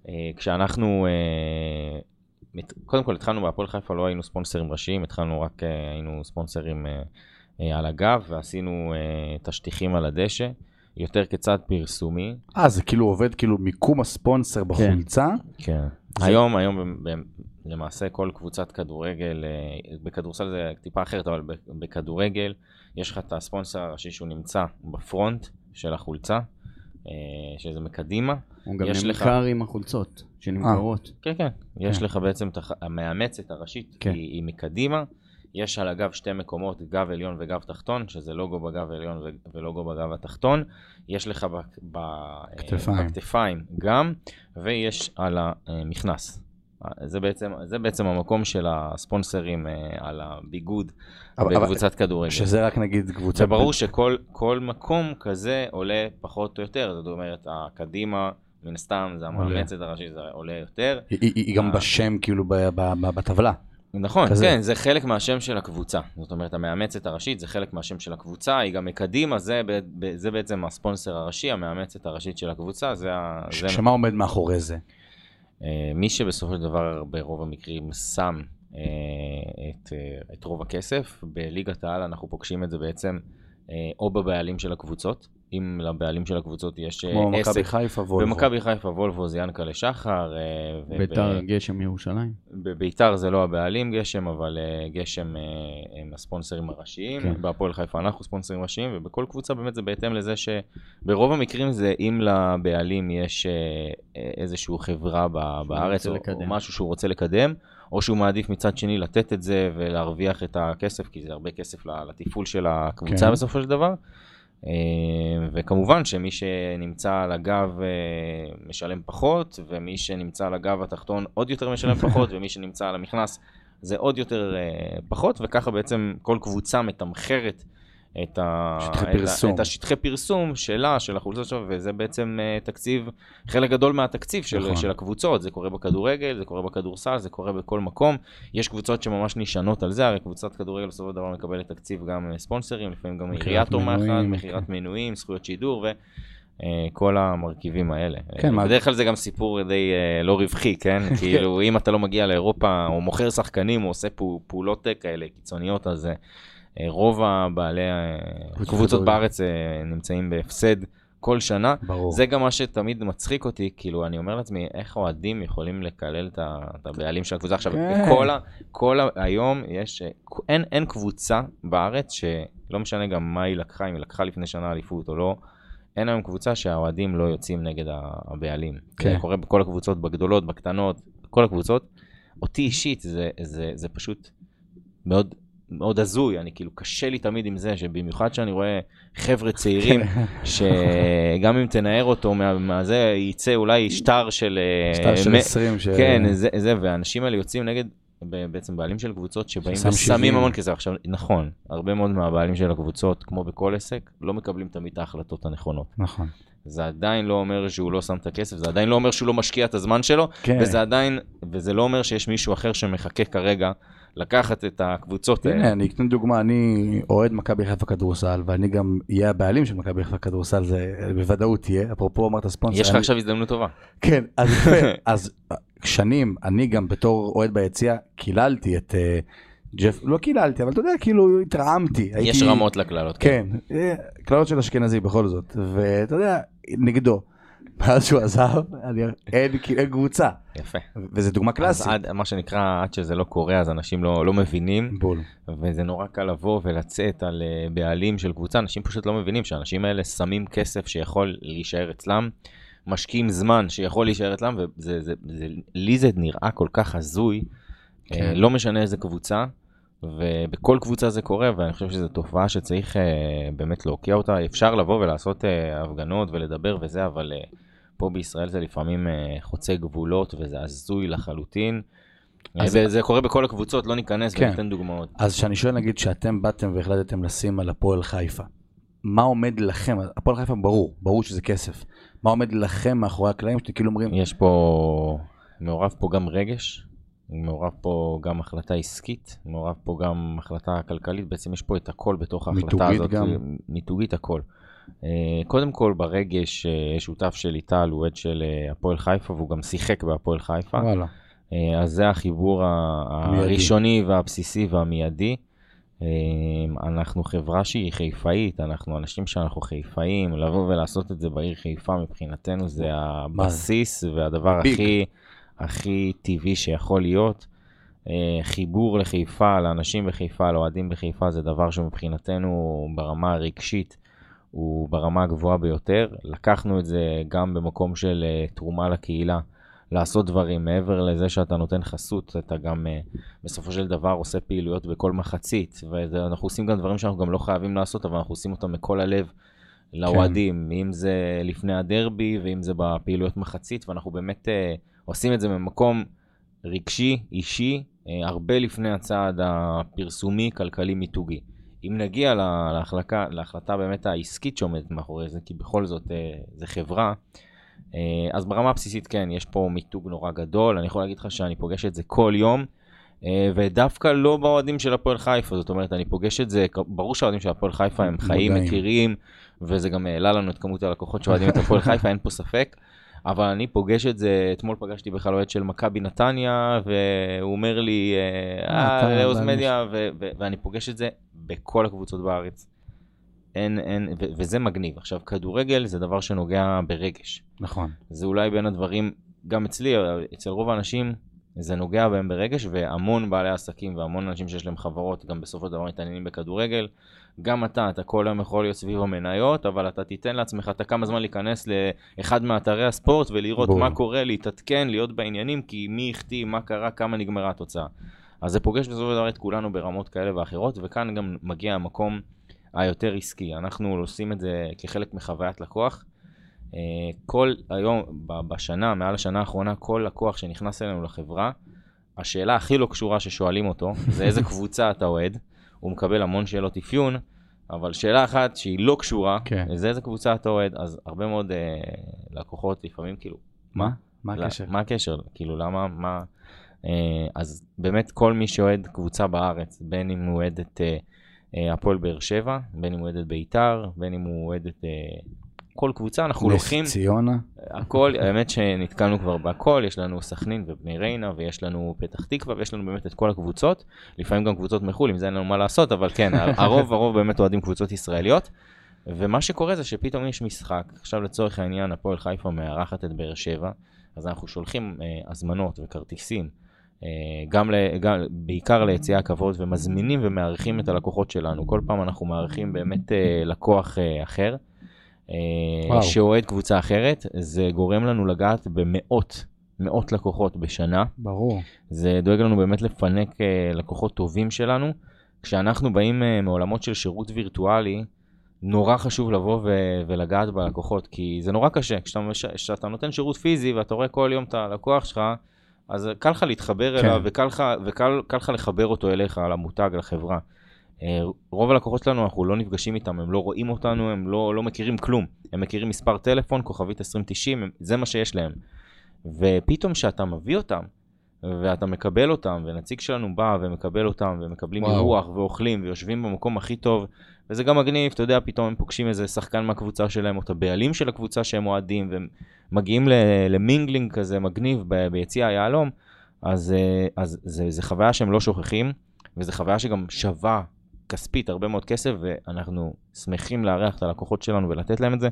אה, כשאנחנו, אה, קודם כל התחלנו בהפועל חיפה, לא היינו ספונסרים ראשיים, התחלנו רק, היינו ספונסרים על הגב ועשינו את השטיחים על הדשא, יותר כצד פרסומי. אה זה כאילו עובד כאילו מיקום הספונסר בחולצה כן. היום, היום למעשה כל קבוצת כדורגל, אה, בכדורסל זה טיפה אחרת, אבל בכדורגל יש לך את הספונסר הראשי שהוא נמצא בפרונט של החולצה, אה, שזה מקדימה. הוא גם יש לך- נמכר עם החולצות שנמכרות. כן, כן. יש כן. לך בעצם את המאמצת הראשית, כן. היא, היא מקדימה, יש על הגב שתי מקומות, גב עליון וגב תחתון, שזה לוגו בגב העליון ולוגו בגב התחתון. יש לך ב- ב- כתפיים. בכתפיים גם, ויש על המכנס. זה בעצם, זה בעצם המקום של הספונסרים אה, על הביגוד אבל- אבל- בקבוצת כדורגל. שזה רק נגיד קבוצה... וברור שכל כל מקום כזה עולה פחות או יותר, זאת אומרת, הקדימה, מן הסתם, זה המאמצת הראשית, זה עולה יותר. היא- היא היא גם אה. בשם כאילו ב- ב- ב- בטבלה. נכון, כזה. כן, זה חלק מהשם של הקבוצה. זאת אומרת, המאמצת הראשית זה חלק מהשם של הקבוצה, היא גם מקדימה, זה, זה בעצם הספונסר הראשי, המאמצת הראשית של הקבוצה, זה, ה- ש- זה שמה עומד מאחורי זה? אה, מי שבסופו של דבר ברוב המקרים שם אה, את, אה, את רוב הכסף, בליגת העל אנחנו פוגשים את זה בעצם או בבעלים של הקבוצות, אם לבעלים של הקבוצות יש אה, כמו עסק. מכבי חיפה וולבו. במכבי חיפה וולבו זה ינקלה שחר. אה, וב- ביתר גשם ירושלים. בביתר זה לא הבעלים גשם, אבל אה, גשם הם הספונסרים הראשיים. כן. בהפועל חיפה אנחנו ספונסרים ראשיים, ובכל קבוצה באמת זה בהתאם לזה שברוב המקרים זה אם לבעלים יש איזושהי חברה בארץ, או, לקדם. או משהו שהוא רוצה לקדם, או שהוא מעדיף מצד שני לתת את זה ולהרוויח את הכסף, כי זה הרבה כסף ל- לתפעול של הקבוצה כן. בסופו של דבר. אה, וכמובן שמי שנמצא על הגב אה, משלם פחות, ומי שנמצא על הגב התחתון עוד יותר משלם [laughs] פחות, ומי שנמצא על המכנס זה עוד יותר אה, פחות, וככה בעצם כל קבוצה מתמחרת את, ה... שטחי את, פרסום. את השטחי פרסום שלה, של החולצות שלו, וזה בעצם אה, תקציב, חלק גדול מהתקציב של, נכון. של הקבוצות, זה קורה בכדורגל, זה קורה בכדורסל, זה קורה בכל מקום. יש קבוצות שממש נשענות על זה, הרי קבוצת כדורגל בסופו של דבר מקבלת תקציב גם אה, ספונסרים, לפעמים גם מכירת עירייה תומכת, מנויים, מכירת כן. מנויים, זכויות שידור וכל המרכיבים האלה. כן, אה, בדרך כלל זה גם סיפור די אה, לא רווחי, כן? [laughs] כאילו, אם אתה לא מגיע לאירופה, או מוכר שחקנים, או עושה פעולות אה, כאלה קיצוניות, אז אה, אה, רוב הבעלי קבוצות הקבוצות כדורגל. בארץ אה, נמצאים בהפסד כל שנה. ברור. זה גם מה שתמיד מצחיק אותי, כאילו, אני אומר לעצמי, איך אוהדים יכולים לקלל את הבעלים של הקבוצה עכשיו? כן. כל ה... כל ה... היום יש... אה, אין, אין קבוצה בארץ שלא משנה גם מה היא לקחה, אם היא לקחה לפני שנה אליפות או לא, אין היום קבוצה שהאוהדים לא יוצאים נגד הבעלים. כן. זה קורה בכל הקבוצות, בגדולות, בקטנות, כל הקבוצות. אותי אישית זה, זה, זה פשוט מאוד... מאוד הזוי, אני כאילו קשה לי תמיד עם זה, שבמיוחד שאני רואה חבר'ה צעירים, [laughs] שגם אם תנער אותו מה- מהזה, יצא אולי שטר של... אה, שטר של מ- 20 ש... כן, זה, זה, והאנשים האלה יוצאים נגד בעצם בעלים של קבוצות שבאים ושמים 70. המון כסף. עכשיו, נכון, הרבה מאוד מהבעלים של הקבוצות, כמו בכל עסק, לא מקבלים תמיד את ההחלטות הנכונות. נכון. זה עדיין לא אומר שהוא לא שם את הכסף, זה עדיין לא אומר שהוא לא משקיע את הזמן שלו, כן. וזה עדיין, וזה לא אומר שיש מישהו אחר שמחכה כרגע לקחת את הקבוצות האלה. הנה, אני אתן דוגמה, אני אוהד מכבי חיפה כדורסל, ואני גם אהיה הבעלים של מכבי חיפה כדורסל, זה בוודאות יהיה, אפרופו אמרת ספונסר. יש לך עכשיו הזדמנות טובה. כן, אז [laughs] אז שנים, אני גם בתור אוהד ביציע, קיללתי את אה, ג'ף, לא קיללתי, אבל אתה יודע, כאילו התרעמתי. יש הייתי- רמות לקללות. כן, אה, קללות של אשכנזי בכל זאת, ואתה יודע, נגדו. מאז שהוא עזב, אני- אין קבוצה, יפה. וזו דוגמה אז קלאסית. עד, מה שנקרא, עד שזה לא קורה, אז אנשים לא, לא מבינים, בול. וזה נורא קל לבוא ולצאת על אה, בעלים של קבוצה. אנשים פשוט לא מבינים שהאנשים האלה שמים כסף שיכול להישאר אצלם, משקיעים זמן שיכול להישאר אצלם, וזה, זה, נראה כל כך הזוי, כן. כן. לא משנה איזה קבוצה, ובכל קבוצה זה קורה, ואני חושב שזו תופעה שצריך אה, באמת להוקיע אותה. אפשר לבוא ולעשות אה, הפגנות ולדבר וזה, אבל אה, פה בישראל זה לפעמים אה, חוצה גבולות, וזה הזוי לחלוטין. אז- אז... וזה קורה בכל הקבוצות, לא ניכנס כן. וניתן דוגמאות. אז כשאני שואל נגיד שאתם באתם והחלטתם לשים על הפועל חיפה, מה עומד לכם, הפועל חיפה ברור, ברור שזה כסף, מה עומד לכם מאחורי הקלעים שאתם כאילו אומרים, יש פה, מעורב פה גם רגש, מעורב פה גם החלטה עסקית, מעורב פה גם החלטה כלכלית, בעצם יש פה את הכל בתוך ההחלטה מיתוגית הזאת. גם. מיתוגית הכל. אה, קודם כל ברגש, אה, שותף של ליטל, הוא עד של אה, הפועל חיפה, והוא גם שיחק בהפועל חיפה. וואלה, אז זה החיבור המיידי. הראשוני והבסיסי והמיידי. אנחנו חברה שהיא חיפאית, אנחנו אנשים שאנחנו חיפאים, לבוא ולעשות את זה בעיר חיפה מבחינתנו זה הבסיס והדבר ביג. הכי, הכי טבעי שיכול להיות. חיבור לחיפה, לאנשים בחיפה, לאוהדים בחיפה, זה דבר שמבחינתנו ברמה הרגשית הוא ברמה הגבוהה ביותר. לקחנו את זה גם במקום של אה, תרומה לקהילה. לעשות דברים. מעבר לזה שאתה נותן חסות, אתה גם אה, בסופו של דבר עושה פעילויות בכל מחצית, ואנחנו עושים גם דברים שאנחנו גם לא חייבים לעשות, אבל אנחנו עושים אותם מכל הלב לאוהדים, כן. אם זה לפני הדרבי ואם זה בפעילויות מחצית, ואנחנו באמת אה, עושים את זה ממקום רגשי, אישי, אה, הרבה לפני הצעד הפרסומי, כלכלי, מיתוגי. אם נגיע להחלקה, להחלטה באמת העסקית שעומדת מאחורי זה, כי בכל זאת אה, זה חברה, אה, אז ברמה הבסיסית כן, יש פה מיתוג נורא גדול, אני יכול להגיד לך שאני פוגש את זה כל יום, אה, ודווקא לא באוהדים של הפועל חיפה, זאת אומרת, אני פוגש את זה, ברור שהאוהדים של הפועל חיפה הם חיים, מכירים, וזה גם העלה לנו את כמות הלקוחות שאוהדים את הפועל חיפה, אין פה ספק. אבל אני פוגש את זה, אתמול פגשתי בכלל אוהד של מכבי נתניה, והוא אומר לי, אה, לאוז מדיה, ואני פוגש את זה בכל הקבוצות בארץ. אין, אין, ו- וזה מגניב. עכשיו, כדורגל זה דבר שנוגע ברגש. נכון. זה אולי בין הדברים, גם אצלי, אצל רוב האנשים, זה נוגע בהם ברגש, והמון בעלי עסקים והמון אנשים שיש להם חברות, גם בסופו של דבר מתעניינים בכדורגל. גם אתה, אתה כל היום יכול להיות סביב המניות, אבל אתה תיתן לעצמך את הכמה זמן להיכנס לאחד מאתרי הספורט ולראות בוא. מה קורה, להתעדכן, להיות בעניינים, כי מי החטיא, מה קרה, כמה נגמרה התוצאה. אז זה פוגש בסופו של דבר את כולנו ברמות כאלה ואחרות, וכאן גם מגיע המקום היותר עסקי. אנחנו עושים את זה כחלק מחוויית לקוח. אה, כל היום, בשנה, מעל השנה האחרונה, כל לקוח שנכנס אלינו לחברה, השאלה הכי לא קשורה ששואלים אותו, זה איזה קבוצה אתה אוהד. הוא מקבל המון שאלות אפיון, אבל שאלה אחת שהיא לא קשורה, כן. זה איזה קבוצה אתה אוהד, אז הרבה מאוד אה, לקוחות לפעמים כאילו, מה? מה הקשר? מה הקשר? כאילו, למה, מה... אה, אז באמת כל מי שאוהד קבוצה בארץ, בין אם הוא אוהד את אה, אה, הפועל באר שבע, בין אם הוא אוהד את ביתר, בין אם הוא אוהד את כל קבוצה, אנחנו לוקחים... נס ציונה. הכל, האמת שנתקלנו כבר בהכל, יש לנו סכנין ובני ריינה, ויש לנו פתח תקווה, ויש לנו באמת את כל הקבוצות, לפעמים גם קבוצות מחו"ל, אם זה אין לנו מה לעשות, אבל כן, [laughs] הרוב הרוב באמת אוהדים קבוצות ישראליות. ומה שקורה זה שפתאום יש משחק, עכשיו לצורך העניין הפועל חיפה מארחת את באר שבע, אז אנחנו שולחים אה, הזמנות וכרטיסים אה, גם, גם בעיקר ליציאה כבוד ומזמינים ומארחים את הלקוחות שלנו. כל פעם אנחנו מארחים באמת אה, לקוח אה, אחר, שאוהד קבוצה אחרת, זה גורם לנו לגעת במאות, מאות לקוחות בשנה. ברור. זה דואג לנו באמת לפנק לקוחות טובים שלנו. כשאנחנו באים מעולמות של שירות וירטואלי, נורא חשוב לבוא ו- ולגעת בלקוחות, כי זה נורא קשה. כשאתה, כשאתה נותן שירות פיזי ואתה רואה כל יום את הלקוח שלך, אז קל לך להתחבר כן. אליו וקל לך, וקל לך לחבר אותו אליך, על המותג, לחברה. אה, רוב הלקוחות שלנו, אנחנו לא נפגשים איתם, הם לא רואים אותנו, הם לא, לא מכירים כלום. הם מכירים מספר טלפון, כוכבית 2090, זה מה שיש להם. ופתאום כשאתה מביא אותם, ואתה מקבל אותם, ונציג שלנו בא ומקבל אותם, ומקבלים אירוח, ואוכלים, ויושבים במקום הכי טוב, וזה גם מגניב, אתה יודע, פתאום הם פוגשים איזה שחקן מהקבוצה שלהם, או את הבעלים של הקבוצה שהם אוהדים, והם מגיעים למינגלינג כזה מגניב ביציע היהלום, אז, אה, אז זה, זה חוויה שהם לא שוכחים, וזו חוויה שגם שווה כספית הרבה מאוד כסף, ואנחנו שמחים לארח את הלקוחות שלנו ולתת להם את זה.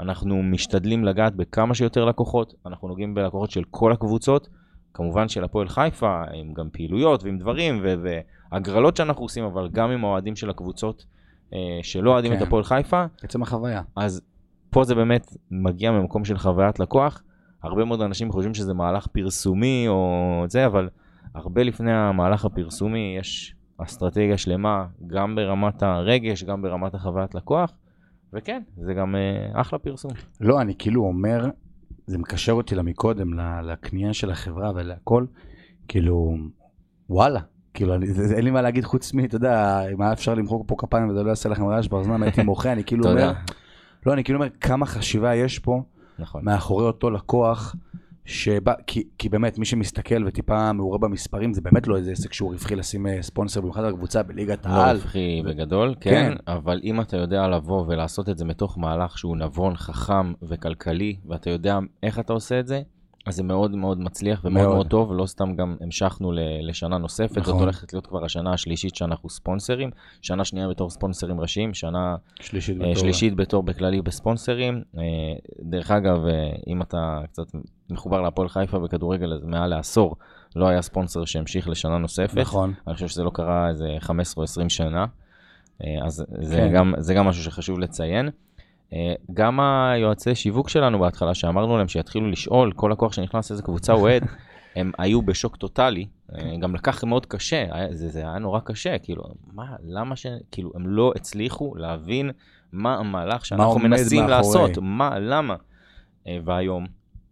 אנחנו משתדלים לגעת בכמה שיותר לקוחות, אנחנו נוגעים בלקוחות של כל הקבוצות, כמובן של הפועל חיפה, עם גם פעילויות ועם דברים והגרלות שאנחנו עושים, אבל גם עם האוהדים של הקבוצות אה, שלא אוהדים כן. את הפועל חיפה. עצם החוויה. אז פה זה באמת מגיע ממקום של חוויית לקוח. הרבה מאוד אנשים חושבים שזה מהלך פרסומי או זה, אבל הרבה לפני המהלך הפרסומי יש אסטרטגיה שלמה, גם ברמת הרגש, גם ברמת החוויית לקוח, וכן, זה גם אה, אחלה פרסום. לא, אני כאילו אומר, זה מקשר אותי למקודם, לקנייה של החברה ולהכל, כאילו, וואלה, כאילו, אני, זה, אין לי מה להגיד חוץ מ, אתה יודע, אם היה אפשר למחוק פה כפיים וזה לא יעשה לכם רעש באוזניים, הייתי מוחה, אני כאילו [laughs] אומר, לא, אני כאילו אומר כמה חשיבה יש פה, נכון. מאחורי אותו לקוח, שבא, כי, כי באמת, מי שמסתכל וטיפה מעורה במספרים, זה באמת לא איזה עסק שהוא רווחי לשים אה, ספונסר במיוחד הקבוצה בליגת לא העל. לא רווחי ו... בגדול, כן, כן, אבל אם אתה יודע לבוא ולעשות את זה מתוך מהלך שהוא נבון, חכם וכלכלי, ואתה יודע איך אתה עושה את זה, אז זה מאוד מאוד מצליח ומאוד מאוד, מאוד טוב, לא סתם גם המשכנו לשנה נוספת, נכון. זאת הולכת להיות כבר השנה השלישית שאנחנו ספונסרים, שנה שנייה בתור ספונסרים ראשיים, שנה שלישית, uh, בתור, שלישית בתור בכללי בספונסרים. Uh, דרך אגב, uh, אם אתה קצת מחובר להפועל חיפה בכדורגל, אז מעל לעשור לא היה ספונסר שהמשיך לשנה נוספת. נכון. אני חושב שזה לא קרה איזה 15 או 20 שנה, uh, אז זה, כן. גם, זה גם משהו שחשוב לציין. אה, גם היועצי שיווק שלנו בהתחלה, שאמרנו להם שיתחילו לשאול, כל לקוח שנכנס לאיזה קבוצה הוא אוהד, [laughs] הם היו בשוק טוטאלי, אה, גם לקח מאוד קשה, זה, זה היה נורא קשה, כאילו, מה, למה ש... כאילו, הם לא הצליחו להבין מה המהלך שאנחנו עומד מנסים מאחורי. לעשות, מה, למה. אה, והיום,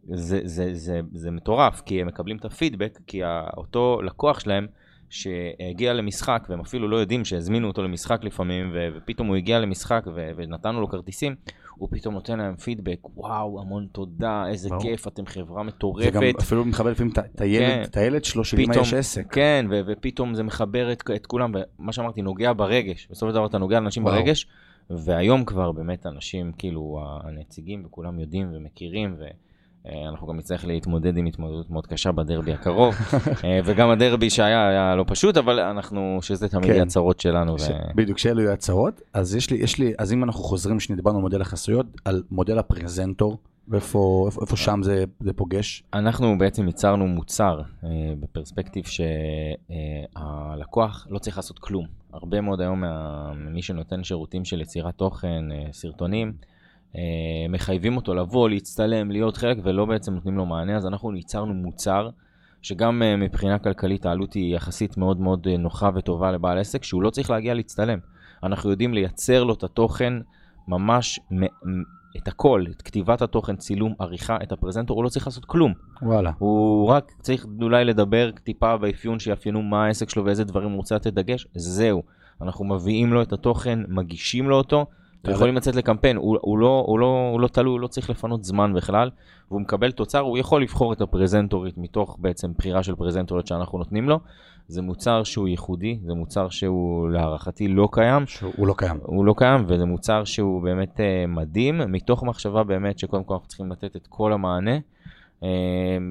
זה, זה, זה, זה מטורף, כי הם מקבלים את הפידבק, כי אותו לקוח שלהם, שהגיע למשחק, והם אפילו לא יודעים שהזמינו אותו למשחק לפעמים, ו- ופתאום הוא הגיע למשחק ו- ונתנו לו כרטיסים, הוא פתאום נותן להם פידבק, וואו, המון תודה, איזה ברור. כיף, אתם חברה זה מטורפת. גם אפילו מכבד לפעמים את- את כן. הילד, הילד שלו, שלאמא יש עסק. כן, ו- ופתאום זה מחבר את, את כולם, ומה שאמרתי, נוגע ברגש. בסופו של דבר אתה נוגע לאנשים וואו. ברגש, והיום כבר באמת אנשים, כאילו, הנציגים, וכולם יודעים ומכירים, ואנחנו גם נצטרך להתמודד עם התמודדות מאוד קשה בדרבי הקרוב, [laughs] אה, וגם הדרבי שהיה היה לא פשוט, אבל אנחנו, שזה תמיד כן. יהיה הצרות שלנו. ש- ו... בדיוק, שאלו יהיו הצהרות. אז יש לי, יש לי, אז אם אנחנו חוזרים, שדיברנו על מודל החסויות, על מודל הפרזנטור, ואיפה איפה, איפה שם זה, זה פוגש? אנחנו בעצם ייצרנו מוצר אה, בפרספקטיב שהלקוח לא צריך לעשות כלום. הרבה מאוד היום ממי שנותן שירותים של יצירת תוכן, אה, סרטונים, אה, מחייבים אותו לבוא, להצטלם, להיות חלק, ולא בעצם נותנים לו מענה, אז אנחנו ייצרנו מוצר, שגם אה, מבחינה כלכלית העלות היא יחסית מאוד מאוד אה, נוחה וטובה לבעל עסק, שהוא לא צריך להגיע להצטלם. אנחנו יודעים לייצר לו את התוכן ממש, את הכל, את כתיבת התוכן, צילום, עריכה, את הפרזנטור, הוא לא צריך לעשות כלום. וואלה. הוא רק צריך אולי לדבר טיפה באפיון שיאפיינו מה העסק שלו ואיזה דברים הוא רוצה לתת דגש, זהו. אנחנו מביאים לו את התוכן, מגישים לו אותו, יאללה. ויכולים לצאת לקמפיין, הוא, הוא, לא, הוא, לא, הוא לא תלוי, הוא לא צריך לפנות זמן בכלל, והוא מקבל תוצר, הוא יכול לבחור את הפרזנטורית מתוך בעצם בחירה של פרזנטורית שאנחנו נותנים לו. זה מוצר שהוא ייחודי, זה מוצר שהוא להערכתי לא קיים, שהוא לא קיים. הוא לא קיים, וזה מוצר שהוא באמת uh, מדהים, מתוך מחשבה באמת שקודם כל אנחנו צריכים לתת את כל המענה. Uh,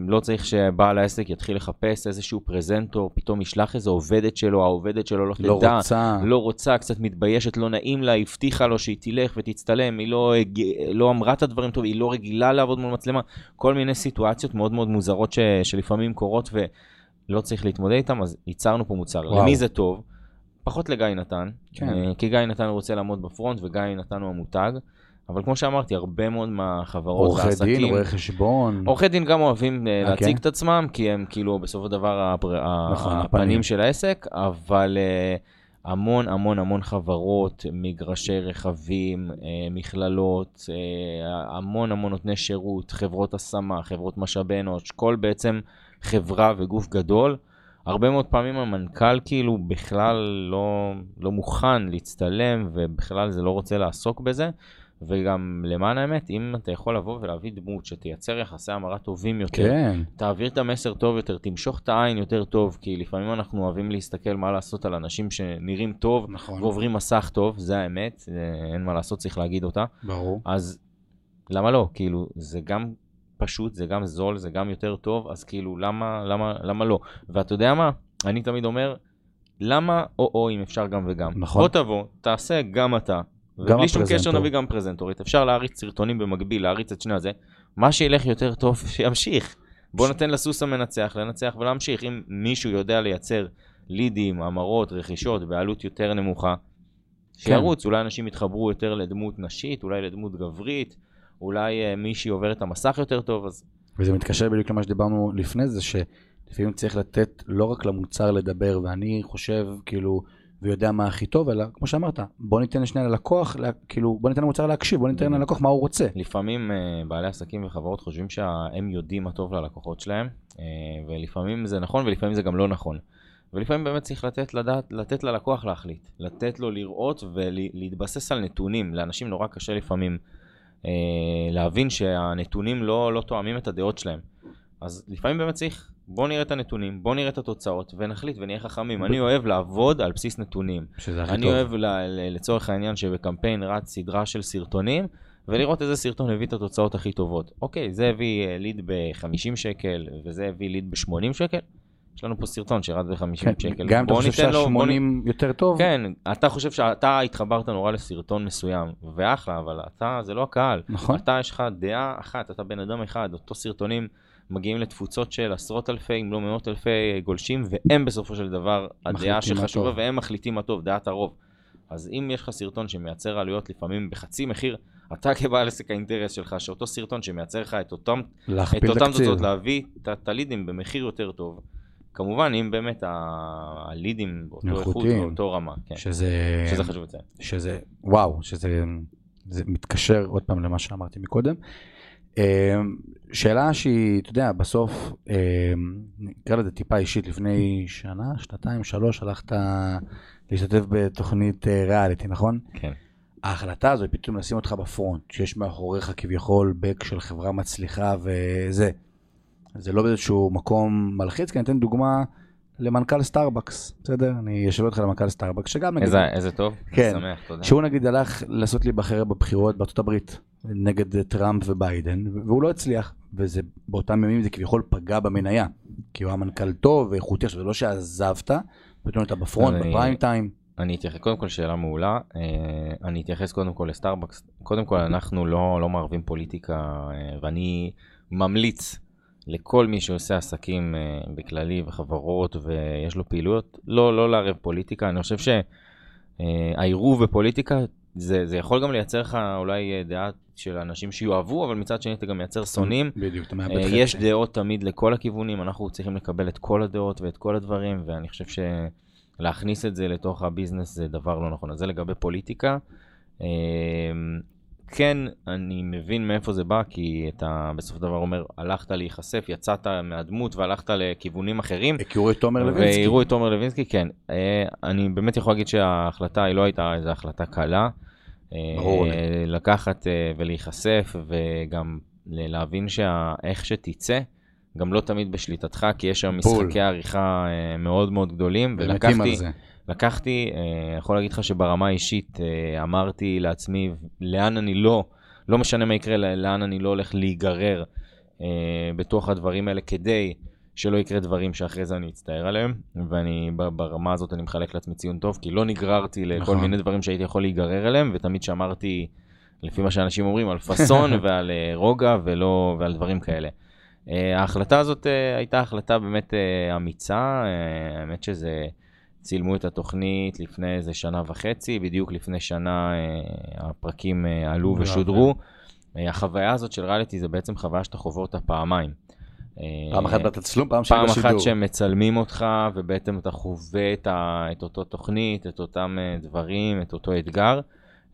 לא צריך שבעל העסק יתחיל לחפש איזשהו פרזנטור, פתאום ישלח איזו עובדת שלו, העובדת שלו לא לא תדע, רוצה. לא רוצה, קצת מתביישת, לא נעים לה, הבטיחה לו שהיא תלך ותצטלם, היא לא, לא אמרה את הדברים טוב, היא לא רגילה לעבוד מול מצלמה, כל מיני סיטואציות מאוד מאוד מוזרות ש, שלפעמים קורות ולא צריך להתמודד איתן, אז ייצרנו פה מוצר. וואו. למי זה טוב? פחות לגיא נתן, כן. אה, כי גיא נתן רוצה לעמוד בפרונט וגיא נתן הוא המותג, אבל כמו שאמרתי, הרבה מאוד מהחברות עורכי והעסקים... דין, רואי חשבון. עורכי דין גם אוהבים אה, אה, להציג כן? את עצמם, כי הם כאילו בסופו של דבר הפר... נכון, הפנים. הפנים של העסק, אבל אה, המון המון המון חברות, מגרשי רכבים, אה, מכללות, אה, המון המון נותני שירות, חברות השמה, חברות משאבי אנוש, כל בעצם חברה וגוף גדול. הרבה מאוד פעמים המנכ"ל כאילו בכלל לא, לא מוכן להצטלם ובכלל זה לא רוצה לעסוק בזה. וגם למען האמת, אם אתה יכול לבוא ולהביא דמות שתייצר יחסי המרה טובים יותר, כן. תעביר את המסר טוב יותר, תמשוך את העין יותר טוב, כי לפעמים אנחנו אוהבים להסתכל מה לעשות על אנשים שנראים טוב נכון. ועוברים מסך טוב, זה האמת, אין מה לעשות, צריך להגיד אותה. ברור. אז למה לא? כאילו, זה גם פשוט, זה גם זול, זה גם יותר טוב, אז כאילו, למה, למה, למה לא? ואתה יודע מה? אני תמיד אומר, למה או-או אם אפשר גם וגם? נכון. בוא תבוא, תעשה גם אתה. ובלי שום קשר. נביא גם פרזנטורית. אפשר להריץ סרטונים במקביל, להריץ את שני הזה. מה שילך יותר טוב, [laughs] שימשיך. בוא ניתן לסוס המנצח לנצח ולהמשיך. אם מישהו יודע לייצר לידים, המרות, רכישות בעלות יותר נמוכה, שירוץ. אולי אנשים יתחברו יותר לדמות נשית, אולי לדמות גברית, אולי אה, מישהי עוברת את המסך יותר טוב, אז וזה מתקשר בדיוק למה שדיברנו לפני זה, שלפעמים צריך לתת לא רק למוצר לדבר, ואני חושב, כאילו, ויודע מה הכי טוב, אלא כמו שאמרת, בוא ניתן שנייה ללקוח, לה, כאילו, בוא ניתן למוצר להקשיב, בוא ניתן ללקוח מה הוא רוצה. לפעמים אה, בעלי עסקים וחברות חושבים שהם יודעים מה טוב ללקוחות שלהם, אה, ולפעמים זה נכון ולפעמים זה גם לא נכון. ולפעמים באמת צריך לתת, לדעת, לתת ללקוח להחליט, לתת לו לראות ולהתבסס על נתונים. לאנשים נורא קשה לפעמים אה, להבין שהנתונים לא, לא תואמים את הדעות שלהם. אז לפעמים באמת צריך, בוא נראה את הנתונים, בוא נראה את התוצאות ונחליט ונהיה חכמים. אני אוהב לעבוד על בסיס נתונים. שזה הכי אני טוב. אוהב ל- ל- לצורך העניין שבקמפיין רץ סדרה של סרטונים, ולראות איזה סרטון הביא את התוצאות הכי טובות. אוקיי, זה הביא אה, ליד ב-50 שקל, וזה הביא ליד ב-80 שקל. יש לנו פה סרטון שרץ ב-50 כן, שקל. גם אתה חושב ניתן לו- בוא נ- שה-80 יותר טוב, כן, אתה חושב שאתה התחברת נורא לסרטון מסוים, ואחלה, אבל אתה, זה לא הקהל. נכון? אתה, יש לך דעה אחת, אתה בן אדם אחד, אותו סרטונים מגיעים לתפוצות של עשרות אלפי, אם לא מאות אלפי גולשים, והם בסופו של דבר הדעה שחשובה. והם מחליטים מה טוב, דעת הרוב. אז אם יש לך סרטון שמייצר עלויות לפעמים בחצי מחיר, אתה [laughs] כבעל עסק האינטרס שלך, שאותו סרטון שמייצר לך את אותם, את אותם. תוצאות, להביא את הלידים במחיר יותר טוב. כמובן, אם באמת הלידים באותו איכות. באותו רמה, כן. שזה, שזה חשוב לציין. שזה, וואו, שזה זה מתקשר עוד פעם למה שאמרתי מקודם. שאלה שהיא, אתה יודע, בסוף, אה, נקרא לזה טיפה אישית, לפני שנה, שנתיים, שלוש, הלכת להשתתף בתוכנית אה, ריאליטי, נכון? כן. ההחלטה הזו היא פתאום לשים אותך בפרונט, שיש מאחוריך כביכול בק של חברה מצליחה וזה. זה לא באיזשהו מקום מלחיץ, כי אני אתן דוגמה למנכ"ל Starbucks, בסדר? אני אשאל אותך למנכ"ל Starbucks, שגם נגיד, איזה, איזה טוב, כן. שמח, תודה. שהוא נגיד הלך לעשות להיבחר בבחירות בארצות הברית, נגד טראמפ וביידן, והוא לא הצליח, וזה באותם ימים זה כביכול פגע במניה, כי הוא היה מנכ"ל טוב ואיכותי, עכשיו זה לא שעזבת, פתאום אתה ב front, ב prime time. אני אתייחס, קודם כל שאלה מעולה, אה, אני אתייחס קודם כל ל Starbucks, קודם כל אנחנו לא, לא מערבים פוליטיקה אה, ואני ממליץ לכל מי שעושה עסקים אה, בכללי וחברות ויש לו פעילויות, לא, לא לערב פוליטיקה, אני חושב שהעירוב בפוליטיקה זה, זה יכול גם לייצר לך אולי אה, דעה של אנשים שיאהבו, אבל מצד שני אתה גם מייצר שונאים. בדיוק, אתה מאבד אה, חצי. יש דעות תמיד לכל הכיוונים, אנחנו צריכים לקבל את כל הדעות ואת כל הדברים, ואני חושב שלהכניס את זה לתוך הביזנס זה דבר לא נכון. אז זה לגבי פוליטיקה. כן, אני מבין מאיפה זה בא, כי אתה בסופו של דבר אומר, הלכת להיחשף, יצאת מהדמות והלכת לכיוונים אחרים. הכירו את תומר לוינסקי. והראו את תומר לוינסקי, כן. אה, אני באמת יכול להגיד שההחלטה היא לא הייתה איזו החלטה קלה. אה, ברור. לקחת אה, ולהיחשף וגם להבין שאיך שתצא, גם לא תמיד בשליטתך, כי יש שם. משחקי עריכה מאוד מאוד גדולים. ולקחתי. לקחתי, אה, יכול להגיד לך שברמה האישית אה, אמרתי לעצמי לאן אני לא, לא משנה מה יקרה, לאן אני לא הולך להיגרר אה, בתוך הדברים האלה כדי שלא יקרה דברים שאחרי זה אני אצטער עליהם, ואני ברמה הזאת אני מחלק לעצמי ציון טוב, כי לא נגררתי לכל נכון. מיני דברים שהייתי יכול להיגרר אליהם, ותמיד שמרתי, לפי מה שאנשים אומרים, על פאסון [laughs] ועל רוגע ולא, ועל דברים כאלה. ההחלטה הזאת הייתה החלטה באמת אמיצה, האמת שזה... צילמו את התוכנית לפני איזה שנה וחצי, בדיוק לפני שנה אה, הפרקים אה, עלו. ושודרו. אה, החוויה הזאת של ריאליטי זה בעצם חוויה שאתה חווה אותה פעמיים. פעם אחת בתצלום, פעם שנייה פעם בשידור. אחת שהם מצלמים אותך, ובעצם אתה חווה את, ה, את אותו תוכנית, את אותם דברים, את אותו אתגר,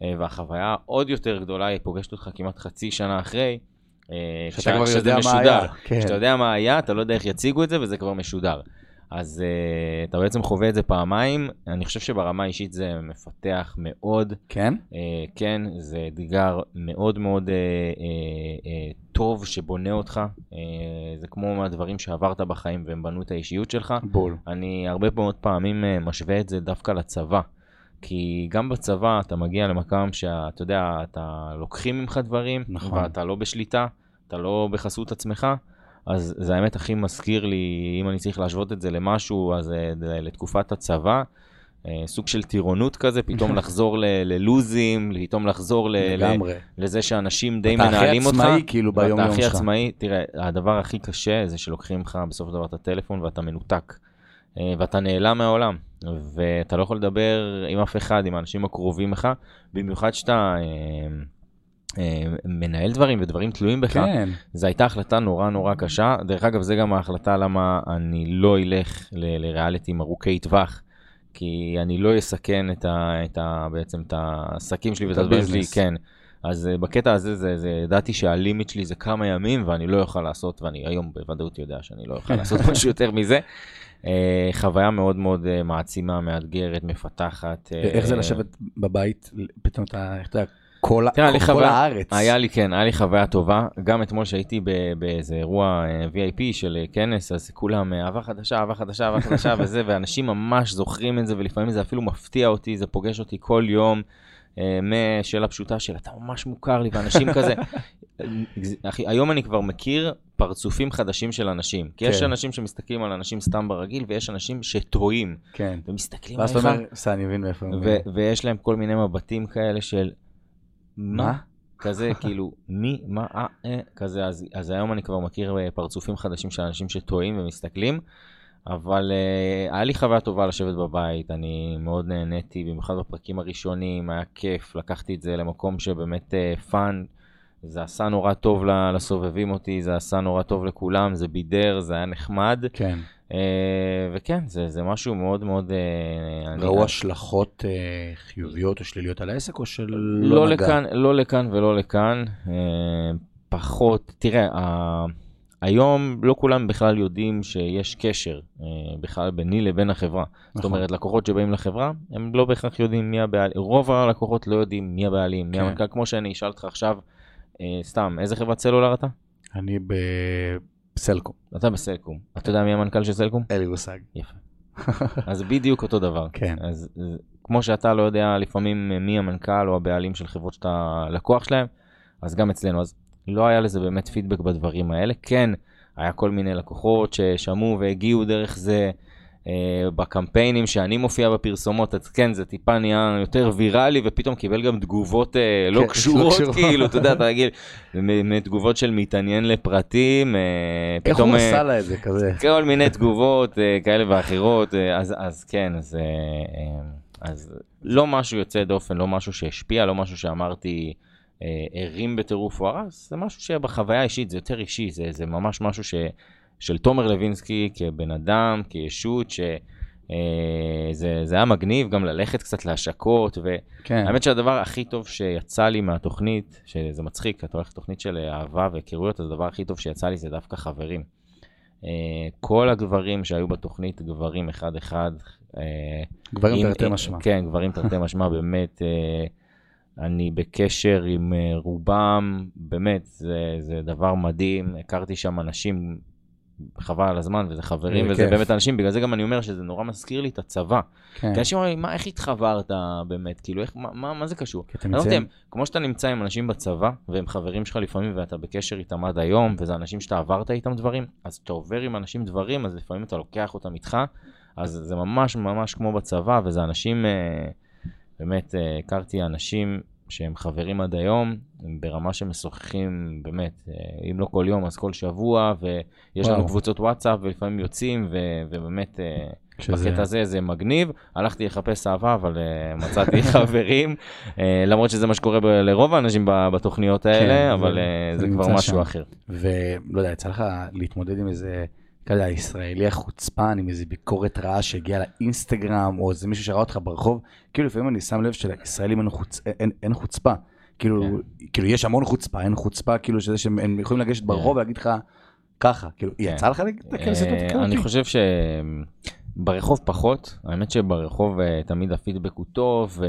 והחוויה העוד יותר גדולה, היא פוגשת אותך כמעט חצי שנה אחרי, שאתה כבר יודע מה משודר. היה. כן. כשאתה יודע מה היה, אתה לא יודע איך יציגו את זה, וזה כבר משודר. אז uh, אתה בעצם חווה את זה פעמיים, אני חושב שברמה האישית זה מפתח מאוד, כן? uh, כן, זה אתגר מאוד מאוד uh, uh, uh, טוב שבונה אותך, uh, זה כמו מהדברים שעברת בחיים והם בנו את האישיות שלך. בול. אני הרבה מאוד פעמים uh, משווה את זה דווקא לצבא. כי גם בצבא אתה מגיע למקום שאתה יודע, אתה לוקחים ממך דברים, נכון. ואתה לא בשליטה, אתה לא בחסות עצמך, אז זה האמת הכי מזכיר לי, אם אני צריך להשוות את זה למשהו, אז אה, לתקופת הצבא, אה, סוג של טירונות כזה, פתאום [laughs] לחזור ל- ללוזים, פתאום לחזור ל- ל- לגמרי. לזה שאנשים די אתה הכי מנהלים אותך. עצמאי כאילו ביום יום הכי שלך. עצמאי, תראה, הדבר הכי קשה זה שלוקחים לך בסופו של דבר את הטלפון ואתה מנותק. אה, ואתה נעלם מהעולם, ואתה לא יכול לדבר עם אף אחד, עם האנשים הקרובים לך, במיוחד שאתה מנהל דברים ודברים תלויים בך. כן. זו הייתה החלטה נורא נורא קשה. דרך אגב, זה גם ההחלטה למה אני לא אלך ל- לריאליטים ארוכי טווח. כי אני לא אסכן את ה, את ה, בעצם את העסקים שלי ואת הדברים שלי. כן. אז אה, בקטע הזה, זה, זה, ידעתי שהלימיט שלי זה כמה ימים, ואני לא אוכל לעשות, ואני היום בוודאות יודע שאני לא אוכל לעשות [laughs] משהו יותר מזה. אה, חוויה מאוד מאוד אה, מעצימה, מאתגרת, מפתחת. אה, איך זה לשבת בבית, פתאום אתה, איך אתה, כל תראה, כל חוויה- הארץ. היה לי, כן, היה לי חוויה טובה. גם אתמול שהייתי באיזה אירוע אה, VIP של אה, כנס, אז כולם, אה, אהבה חדשה, אהבה חדשה, אהבה חדשה [laughs] וזה, ואנשים ממש זוכרים את זה, ולפעמים זה אפילו מפתיע אותי, זה פוגש אותי כל יום, משאלה פשוטה של אתה ממש מוכר לי, ואנשים כזה. [laughs] אחי, היום אני כבר מכיר פרצופים חדשים של אנשים. כי יש כן. אנשים שמסתכלים על אנשים סתם ברגיל, ויש אנשים שטועים, כן. ומסתכלים ואז אתה עליך. אומר, בסדר, אני מבין מאיפה. הם ו- מביאים." ויש להם כל מיני מבטים כאלה של מה? כזה כאילו מי מה אה, אה כזה אז, אז היום אני כבר מכיר אה, פרצופים חדשים של אנשים שטועים ומסתכלים אבל אה, היה לי חוויה טובה לשבת בבית, אני מאוד נהניתי, במיוחד בפרקים הראשונים, היה כיף, לקחתי את זה למקום שבאמת fun, אה, זה עשה נורא טוב לסובבים אותי, זה עשה נורא טוב לכולם, זה בידר, זה היה נחמד. כן. אה, וכן, זה, זה משהו מאוד מאוד... אה, ראו השלכות אה, חיוביות או שליליות על העסק, או של לא, לא נגע? לכאן, לא לכאן ולא לכאן. פחות, תראה, היום לא כולם בכלל יודעים שיש קשר אה, בכלל ביני לבין החברה. נכון. זאת אומרת, לקוחות שבאים לחברה, הם לא בהכרח יודעים מי הבעלים, רוב הלקוחות לא יודעים מי הבעלים, מי כן. המנכ"ל, כמו שאני אשאל אותך עכשיו, אה, סתם, איזה חברת סלולר אתה? אני בסלקום. אתה בסלקום. אתה יודע מי המנכ"ל של סלקום? אין לי מושג. יפה. אז בדיוק אותו דבר. כן. אז כמו שאתה לא יודע לפעמים מי המנכ"ל או הבעלים של חברות שאתה לקוח שלהם, אז גם אצלנו. אז לא היה לזה באמת פידבק בדברים האלה. כן, היה כל מיני לקוחות ששמעו והגיעו דרך זה בקמפיינים שאני מופיע בפרסומות, אז כן, זה טיפה נהיה יותר ויראלי, ופתאום קיבל גם תגובות אה, לא כן, קשורות, כאילו, אתה יודע, אתה רגיל, תגובות של מתעניין לפרטים, אה, פתאום... איך הוא אה, עשה לה את זה כזה? כל מיני תגובות אה, כאלה ואחרות, אה, אז, אז כן, אז... אה, אה, אז לא משהו יוצא דופן, לא משהו שהשפיע, לא משהו שאמרתי, הרים בטירוף או הרס, זה משהו שבחוויה האישית זה יותר אישי, זה, זה ממש משהו ש, של תומר לוינסקי כבן אדם, כישות, שזה זה היה מגניב גם ללכת קצת להשקות, והאמת כן. שהדבר הכי טוב שיצא לי מהתוכנית, שזה מצחיק, אתה הולך לתוכנית של אהבה והיכרויות, אז הדבר הכי טוב שיצא לי זה דווקא חברים. כל הגברים שהיו בתוכנית, גברים אחד-אחד. גברים תרתי משמע. כן, גברים תרתי משמע, [laughs] באמת. אני בקשר עם אה, רובם, באמת, זה, זה דבר מדהים. הכרתי שם אנשים, חבל על הזמן, וזה חברים, וזה כיף. באמת אנשים, בגלל זה גם אני אומר שזה נורא מזכיר לי את הצבא. כן. כי אנשים אומרים, מה, איך התחברת באמת? כאילו, איך, מה, מה, מה זה קשור? כי לא יודע, כמו שאתה נמצא עם אנשים בצבא, והם חברים שלך לפעמים, ואתה בקשר איתם עד היום, וזה אנשים שאתה עברת איתם דברים, אז כשאתה עובר עם אנשים דברים, אז לפעמים אתה לוקח אותם איתך, אז זה ממש ממש כמו בצבא, וזה אנשים... אה, באמת, אה, הכרתי אנשים שהם חברים עד היום, ברמה שמשוחחים באמת, אה, אם לא כל יום אז כל שבוע, ויש וואו. לנו קבוצות וואטסאפ ולפעמים יוצאים, ו- ובאמת אה, שזה... בקטע הזה זה מגניב. הלכתי לחפש אהבה, אבל uh, מצאתי [laughs] חברים, uh, למרות שזה מה שקורה ב- לרוב האנשים בתוכניות האלה, כן, אבל זה, זה כבר משהו שם. אחר. ולא יודע, יצא לך להתמודד עם איזה... כזה הישראלי החוצפן עם איזה ביקורת רעה שהגיעה לאינסטגרם, או איזה מישהו שראה אותך ברחוב, כאילו לפעמים אני שם לב שלישראלים אין, חוצ... אין, אין חוצפה. כאילו, כן. כאילו יש המון חוצפה, אין חוצפה כאילו שזה שהם יכולים לגשת כן. ברחוב ולהגיד לך ככה, כאילו, כן. יצא לך להגיד סיטואציות כאלה? אני חושב שברחוב פחות, האמת שברחוב אה, תמיד הפידבק הוא טוב,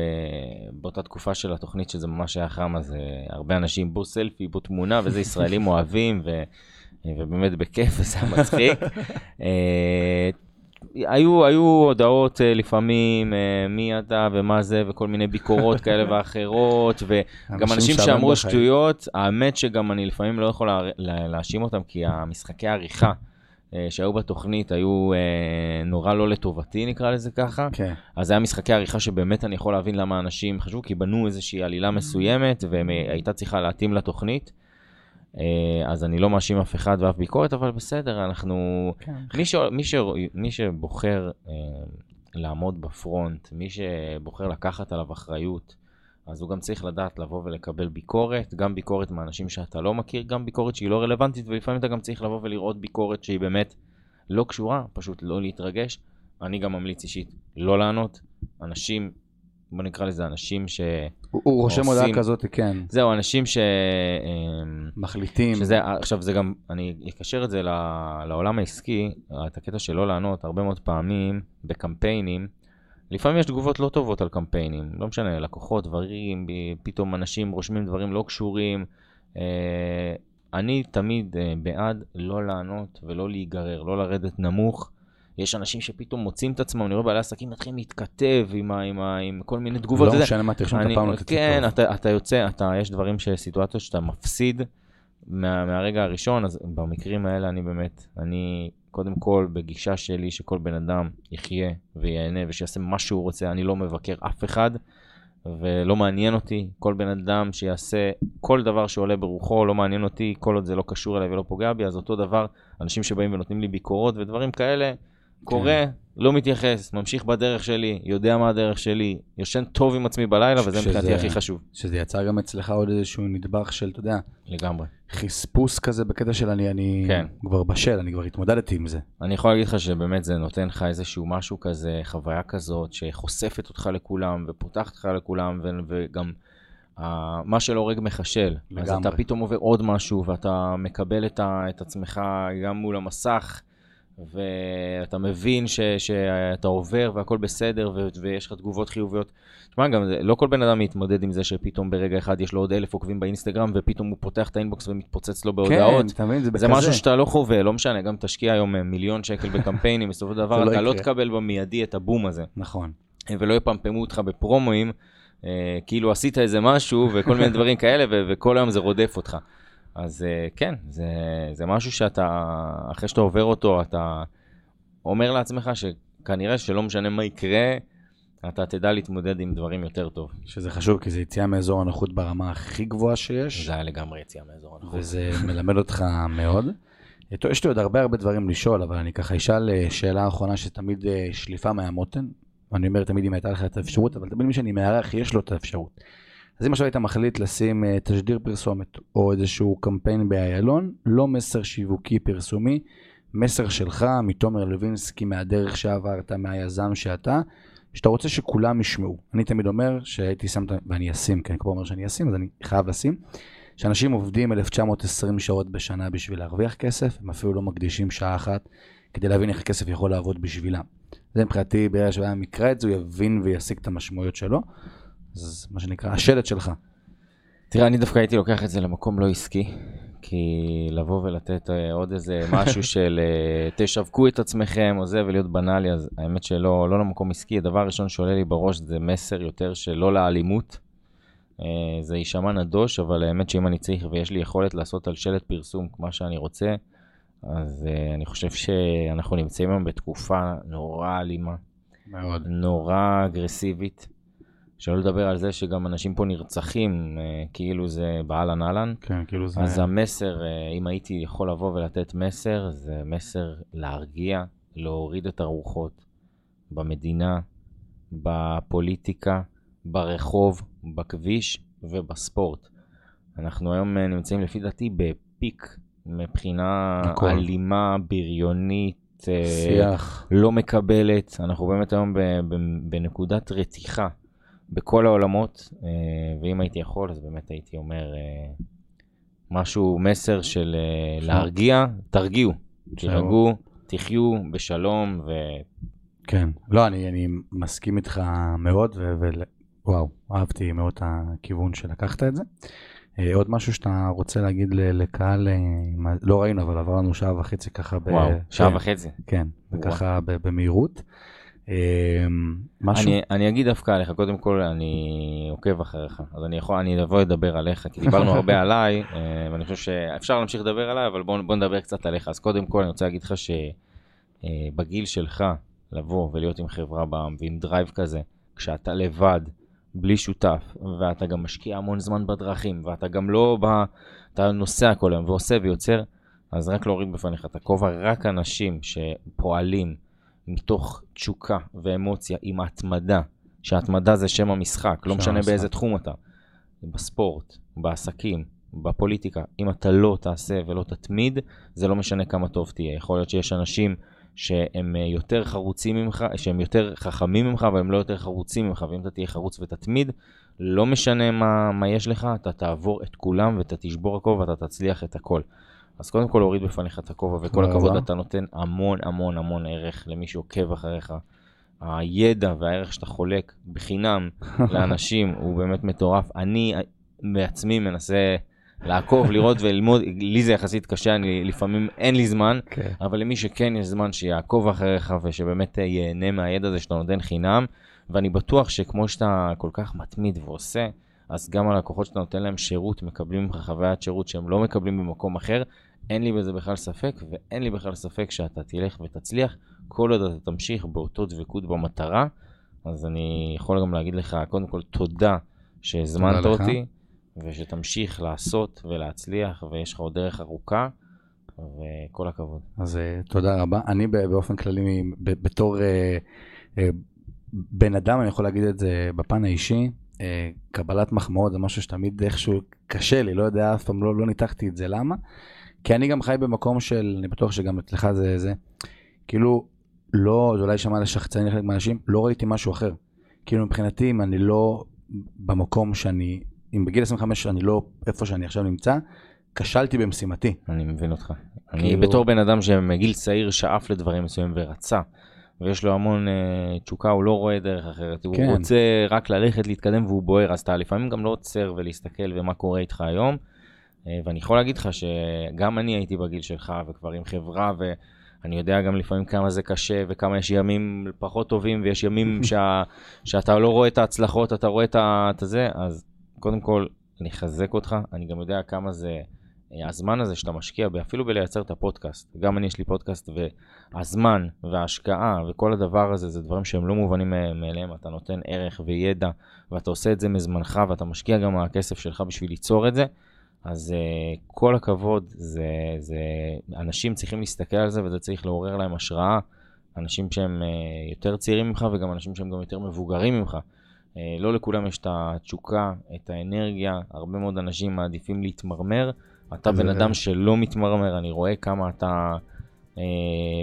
ובאותה תקופה של התוכנית שזה ממש היה חם, אז אה, הרבה אנשים בו סלפי, בו תמונה, וזה ישראלים [laughs] אוהבים, ו... ובאמת בכיף, [laughs] וזה מצחיק. אה, היו, היו הודעות אה, לפעמים, אה, מי אתה ומה זה, וכל מיני ביקורות כאלה ואחרות, וגם [laughs] אנשים שאמרו שטויות, האמת שגם אני לפעמים לא יכול להאשים אותם, כי המשחקי העריכה שהיו בתוכנית היו נורא לא לטובתי, נקרא לזה ככה. כן. אז זה היה משחקי עריכה שבאמת אני יכול להבין למה אנשים חשבו, כי בנו איזושהי עלילה מסוימת, והייתה צריכה להתאים לתוכנית. אה, אז אני לא מאשים אף אחד ואף ביקורת, אבל בסדר, אנחנו... כן. מי, ש... מי, ש... מי שבוחר אה, לעמוד בפרונט, מי שבוחר לקחת עליו אחריות, אז הוא גם צריך לדעת לבוא ולקבל ביקורת, גם ביקורת מאנשים שאתה לא מכיר, גם ביקורת שהיא לא רלוונטית, ולפעמים אתה גם צריך לבוא ולראות ביקורת שהיא באמת לא קשורה, פשוט לא להתרגש. אני גם ממליץ אישית לא לענות. אנשים בוא נקרא לזה אנשים ש... הוא, הוא רושם. הודעה כזאת, כן. זהו, אנשים ש... אמ, מחליטים. שזה, עכשיו זה גם, אני אקשר את זה לעולם העסקי, את הקטע של לא לענות, הרבה מאוד פעמים בקמפיינים, לפעמים יש תגובות לא טובות על קמפיינים, לא משנה, לקוחות, דברים, פתאום אנשים רושמים דברים לא קשורים. אה, אני תמיד אה, בעד לא לענות ולא להיגרר, לא לרדת נמוך. יש אנשים שפתאום מוצאים את עצמם, אני רואה בעלי עסקים מתחילים להתכתב עם, ה, עם, ה, עם כל מיני תגובות. לא משנה מה, תרשום את הפעם, כן, אתה, אתה יוצא, אתה, יש דברים, סיטואציות שאתה מפסיד מה, מהרגע הראשון, אז במקרים האלה אני באמת, אני קודם כל בגישה שלי שכל בן אדם יחיה וייהנה ושיעשה מה שהוא רוצה, אני לא מבקר אף אחד. ולא מעניין אותי, כל בן אדם שיעשה כל דבר שעולה ברוחו, לא מעניין אותי, כל עוד זה לא קשור אליי ולא פוגע בי, אז אותו דבר, אנשים שבאים ונותנים לי ביקורות ודברים כאלה, קורא, לא מתייחס, ממשיך בדרך שלי, יודע מה הדרך שלי, יושן טוב עם עצמי בלילה, וזה מבחינתי הכי חשוב. שזה יצר גם אצלך עוד איזשהו נדבך של, אתה יודע, לגמרי. חספוס כזה בקטע של אני, אני כן. כבר בשל, אני כבר התמודדתי עם זה. אני יכול להגיד לך שבאמת זה נותן לך איזשהו משהו כזה, חוויה כזאת, שחושפת אותך לכולם, ופותחת אותך לכולם, ו- וגם uh, מה שלא הורג מחשל. אז לגמרי. אתה פתאום עובר עוד משהו, ואתה מקבל את, ה- את עצמך גם מול המסך, ואתה מבין ש- שאתה עובר והכל בסדר, ו- ויש לך תגובות חיוביות. תשמע, גם לא כל בן אדם מתמודד עם זה שפתאום ברגע אחד יש לו עוד אלף עוקבים באינסטגרם, ופתאום הוא פותח את האינבוקס ומתפוצץ לו בהודעות. כן, אתה מבין, זה בכזה. זה משהו שאתה לא חווה, לא משנה, גם תשקיע היום אה, מיליון שקל בקמפיינים, [laughs] בסופו של דבר לא אתה לא. תקבל במיידי את הבום הזה, נכון. ולא יפמפמו אותך בפרומואים, אה, כאילו עשית איזה משהו וכל מיני דברים כאלה, ו- וכל היום זה רודף אותך. אז אה, כן, זה, זה משהו שאתה, אחרי שאתה עובר אותו, אתה אומר לעצמך שכנראה שלא משנה מה יקרה, אתה תדע להתמודד עם דברים יותר טוב. שזה חשוב, כי זה יציאה מאזור הנוחות ברמה הכי גבוהה שיש. זה היה לגמרי יציאה מאזור הנוחות. וזה מלמד אותך מאוד. יש לי עוד הרבה הרבה דברים לשאול, אבל אני ככה אשאל אה, שאלה אחרונה שתמיד אה, שליפה מהמותן. ואני אומר תמיד אם הייתה לך את האפשרות, אבל תמיד מי שאני מארח יש לו את האפשרות. אז אם עכשיו היית מחליט לשים אה, תשדיר פרסומת או איזשהו קמפיין באיילון, לא מסר שיווקי פרסומי, מסר שלך, מתומר לוינסקי, מהדרך שעברת, מהיזם שאתה, שאתה רוצה שכולם ישמעו. אני תמיד אומר שהייתי שם, ואני אשים, כי אני כבר אומר שאני אשים, אז אני חייב לשים. שאנשים עובדים 1920 שעות בשנה בשביל להרוויח כסף, הם אפילו לא מקדישים שעה אחת כדי להבין איך הכסף יכול לעבוד בשבילם. זה מבחינתי, ברגע שבן אדם יקרא את זה, הוא יבין ויסיק את המשמעויות שלו. אז מה שנקרא, השלט שלך. תראה, אני דווקא הייתי לוקח את זה למקום לא עסקי, כי לבוא ולתת אה, עוד איזה [laughs] משהו של אה, תשווקו את עצמכם או זה ולהיות בנאלי, אז האמת שלא לא למקום עסקי. הדבר הראשון שעולה לי בראש זה מסר יותר של לא לאלימות. אה, זה יישמע נדוש, אבל האמת שאם אני צריך ויש לי יכולת לעשות על שלט פרסום מה שאני רוצה, אז אני חושב שאנחנו נמצאים היום בתקופה נורא אלימה. מאוד. נורא אגרסיבית. שלא לדבר על זה שגם אנשים פה נרצחים, אה, כאילו זה באהלן אהלן. כן, כאילו זה... אז המסר, אה, אם הייתי יכול לבוא ולתת מסר, זה מסר להרגיע, להוריד את הרוחות במדינה, בפוליטיקה, ברחוב, בכביש ובספורט. אנחנו היום אה, נמצאים לפי דעתי בפיק מבחינה הכל. אלימה, בריונית. שיח. לא מקבלת. אנחנו באמת היום בנקודת רתיחה בכל העולמות, אה, ואם הייתי יכול, אז באמת הייתי אומר אה, משהו, מסר של אה. [laughs] להרגיע, תרגיעו. תירגעו, תחיו בשלום, ו... כן. לא, אני, אני מסכים איתך מאוד, ו... ו... וואו, אהבתי מאוד את הכיוון שלקחת את זה. עוד משהו שאתה רוצה להגיד לקהל, לא ראינו, אבל עבר לנו שעה וחצי ככה ב... וואו, שעה כן, וחצי. כן, וככה ב- במהירות. אה, משהו? אני, אני אגיד דווקא עליך, קודם כל אני עוקב אחריך, אז אני יכול, אני אבוא לדבר עליך, כי דיברנו הרבה [laughs] עליי, אה, ואני חושב שאפשר להמשיך לדבר עליי, אבל בוא, בוא נדבר קצת עליך. אז קודם כל אני רוצה להגיד לך שבגיל שלך, לבוא ולהיות עם חברה בעם ועם drive כזה, כשאתה לבד, בלי שותף, ואתה גם משקיע המון זמן בדרכים, ואתה גם לא בא, אתה נוסע כל היום ועושה ויוצר, אז רק להוריד בפניך את הכובע, רק אנשים שפועלים מתוך תשוקה ואמוציה עם התמדה, שההתמדה זה שם המשחק, לא שם משנה המשחק. באיזה תחום אתה, בספורט, בעסקים, בפוליטיקה, אם אתה לא תעשה ולא תתמיד, זה לא משנה כמה טוב תהיה. יכול להיות שיש אנשים שהם אה, יותר חרוצים ממך, שהם יותר חכמים ממך, אבל הם לא יותר חרוצים ממך, ואם אתה תהיה חרוץ ותתמיד, לא משנה מה, מה יש לך, אתה תעבור את כולם ואתה תשבור הכל ואתה תצליח את הכל. אז קודם כל להוריד בפניך את הכובע, וכל הכבוד. אתה נותן המון המון המון ערך למי שעוקב אחריך. הידע והערך שאתה חולק בחינם [laughs] לאנשים הוא באמת מטורף. אני בעצמי מנסה לעקוב, לראות וללמוד, לי זה יחסית קשה, אני לפעמים אין לי זמן, כן. אבל למי שכן יש זמן שיעקוב אחריך ושבאמת ייהנה מהידע הזה שאתה נותן חינם, ואני בטוח שכמו שאתה כל כך מתמיד ועושה, אז גם הלקוחות שאתה נותן להם שירות מקבלים ממך חוויית שירות שהם לא מקבלים במקום אחר. אין לי בזה בכלל ספק, ואין לי בכלל ספק שאתה תלך ותצליח כל עוד אתה תמשיך באותו דבקות במטרה. אז אני יכול גם להגיד לך, קודם כל, תודה שהזמנת תודה לך. אותי, ושתמשיך לעשות ולהצליח, ויש לך עוד דרך ארוכה. וכל הכבוד. אז אה, תודה רבה. אני באופן כללי, בתור אה, אה, בן אדם, אני יכול להגיד את זה בפן האישי, קבלת מחמאות זה משהו שתמיד איכשהו קשה לי, לא יודע, אף פעם לא, לא ניתחתי את זה, למה? כי אני גם חי במקום של, אני בטוח שגם אצלך זה זה, כאילו, לא, זה אולי יישמע לשחצני לחלק מהאנשים, לא ראיתי משהו אחר. כאילו מבחינתי, אם אני לא במקום שאני, אם בגיל 25 אני לא איפה שאני עכשיו נמצא, כשלתי במשימתי. אני מבין אותך. אני כאילו- בתור בן אדם שמגיל צעיר שאף לדברים מסוימים ורצה, ויש לו המון אה, תשוקה, הוא לא רואה דרך אחרת. הוא כן. רוצה רק ללכת, להתקדם והוא בוער, אז אתה לפעמים גם לא עוצר ולהסתכל ומה קורה איתך היום. אה, ואני יכול להגיד לך שגם אני הייתי בגיל שלך וכבר עם חברה, ואני יודע גם לפעמים כמה זה קשה וכמה יש ימים פחות טובים ויש ימים [laughs] שה, שאתה לא רואה את ההצלחות, אתה רואה את ה- את זה, אז קודם כל, אני אחזק אותך, אני גם יודע כמה זה... אה, הזמן הזה שאתה משקיע, אפילו בלייצר את הפודקאסט, גם אני יש לי פודקאסט, והזמן וההשקעה וכל הדבר הזה, זה דברים שהם לא מובנים מא- מאליהם, אתה נותן ערך וידע, ואתה עושה את זה מזמנך, ואתה משקיע גם מהכסף שלך בשביל ליצור את זה, אז uh, כל הכבוד, זה, זה, אנשים צריכים להסתכל על זה, וזה צריך לעורר להם השראה, אנשים שהם אה, יותר צעירים ממך, וגם אנשים שהם גם יותר מבוגרים ממך. אה, לא לכולם יש את התשוקה, את האנרגיה, הרבה מאוד אנשים מעדיפים להתמרמר, אתה בן אדם שלא מתמרמר, אני רואה כמה אתה אה,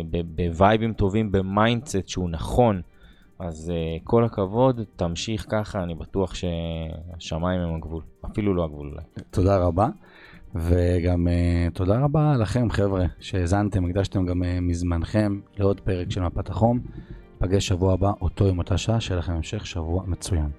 ב- בווייבים טובים, ב mindset שהוא נכון. אז אה, כל הכבוד, תמשיך ככה, אני בטוח שהשמיים הם הגבול. אפילו לא הגבול אולי. תודה רבה. וגם אה, תודה רבה לכם חבר'ה שהאזנתם, הקדשתם גם אה, מזמנכם לעוד פרק של מפת החום. נפגש שבוע הבא, אותו עם אותה שעה, שיהיה לכם המשך שבוע מצוין.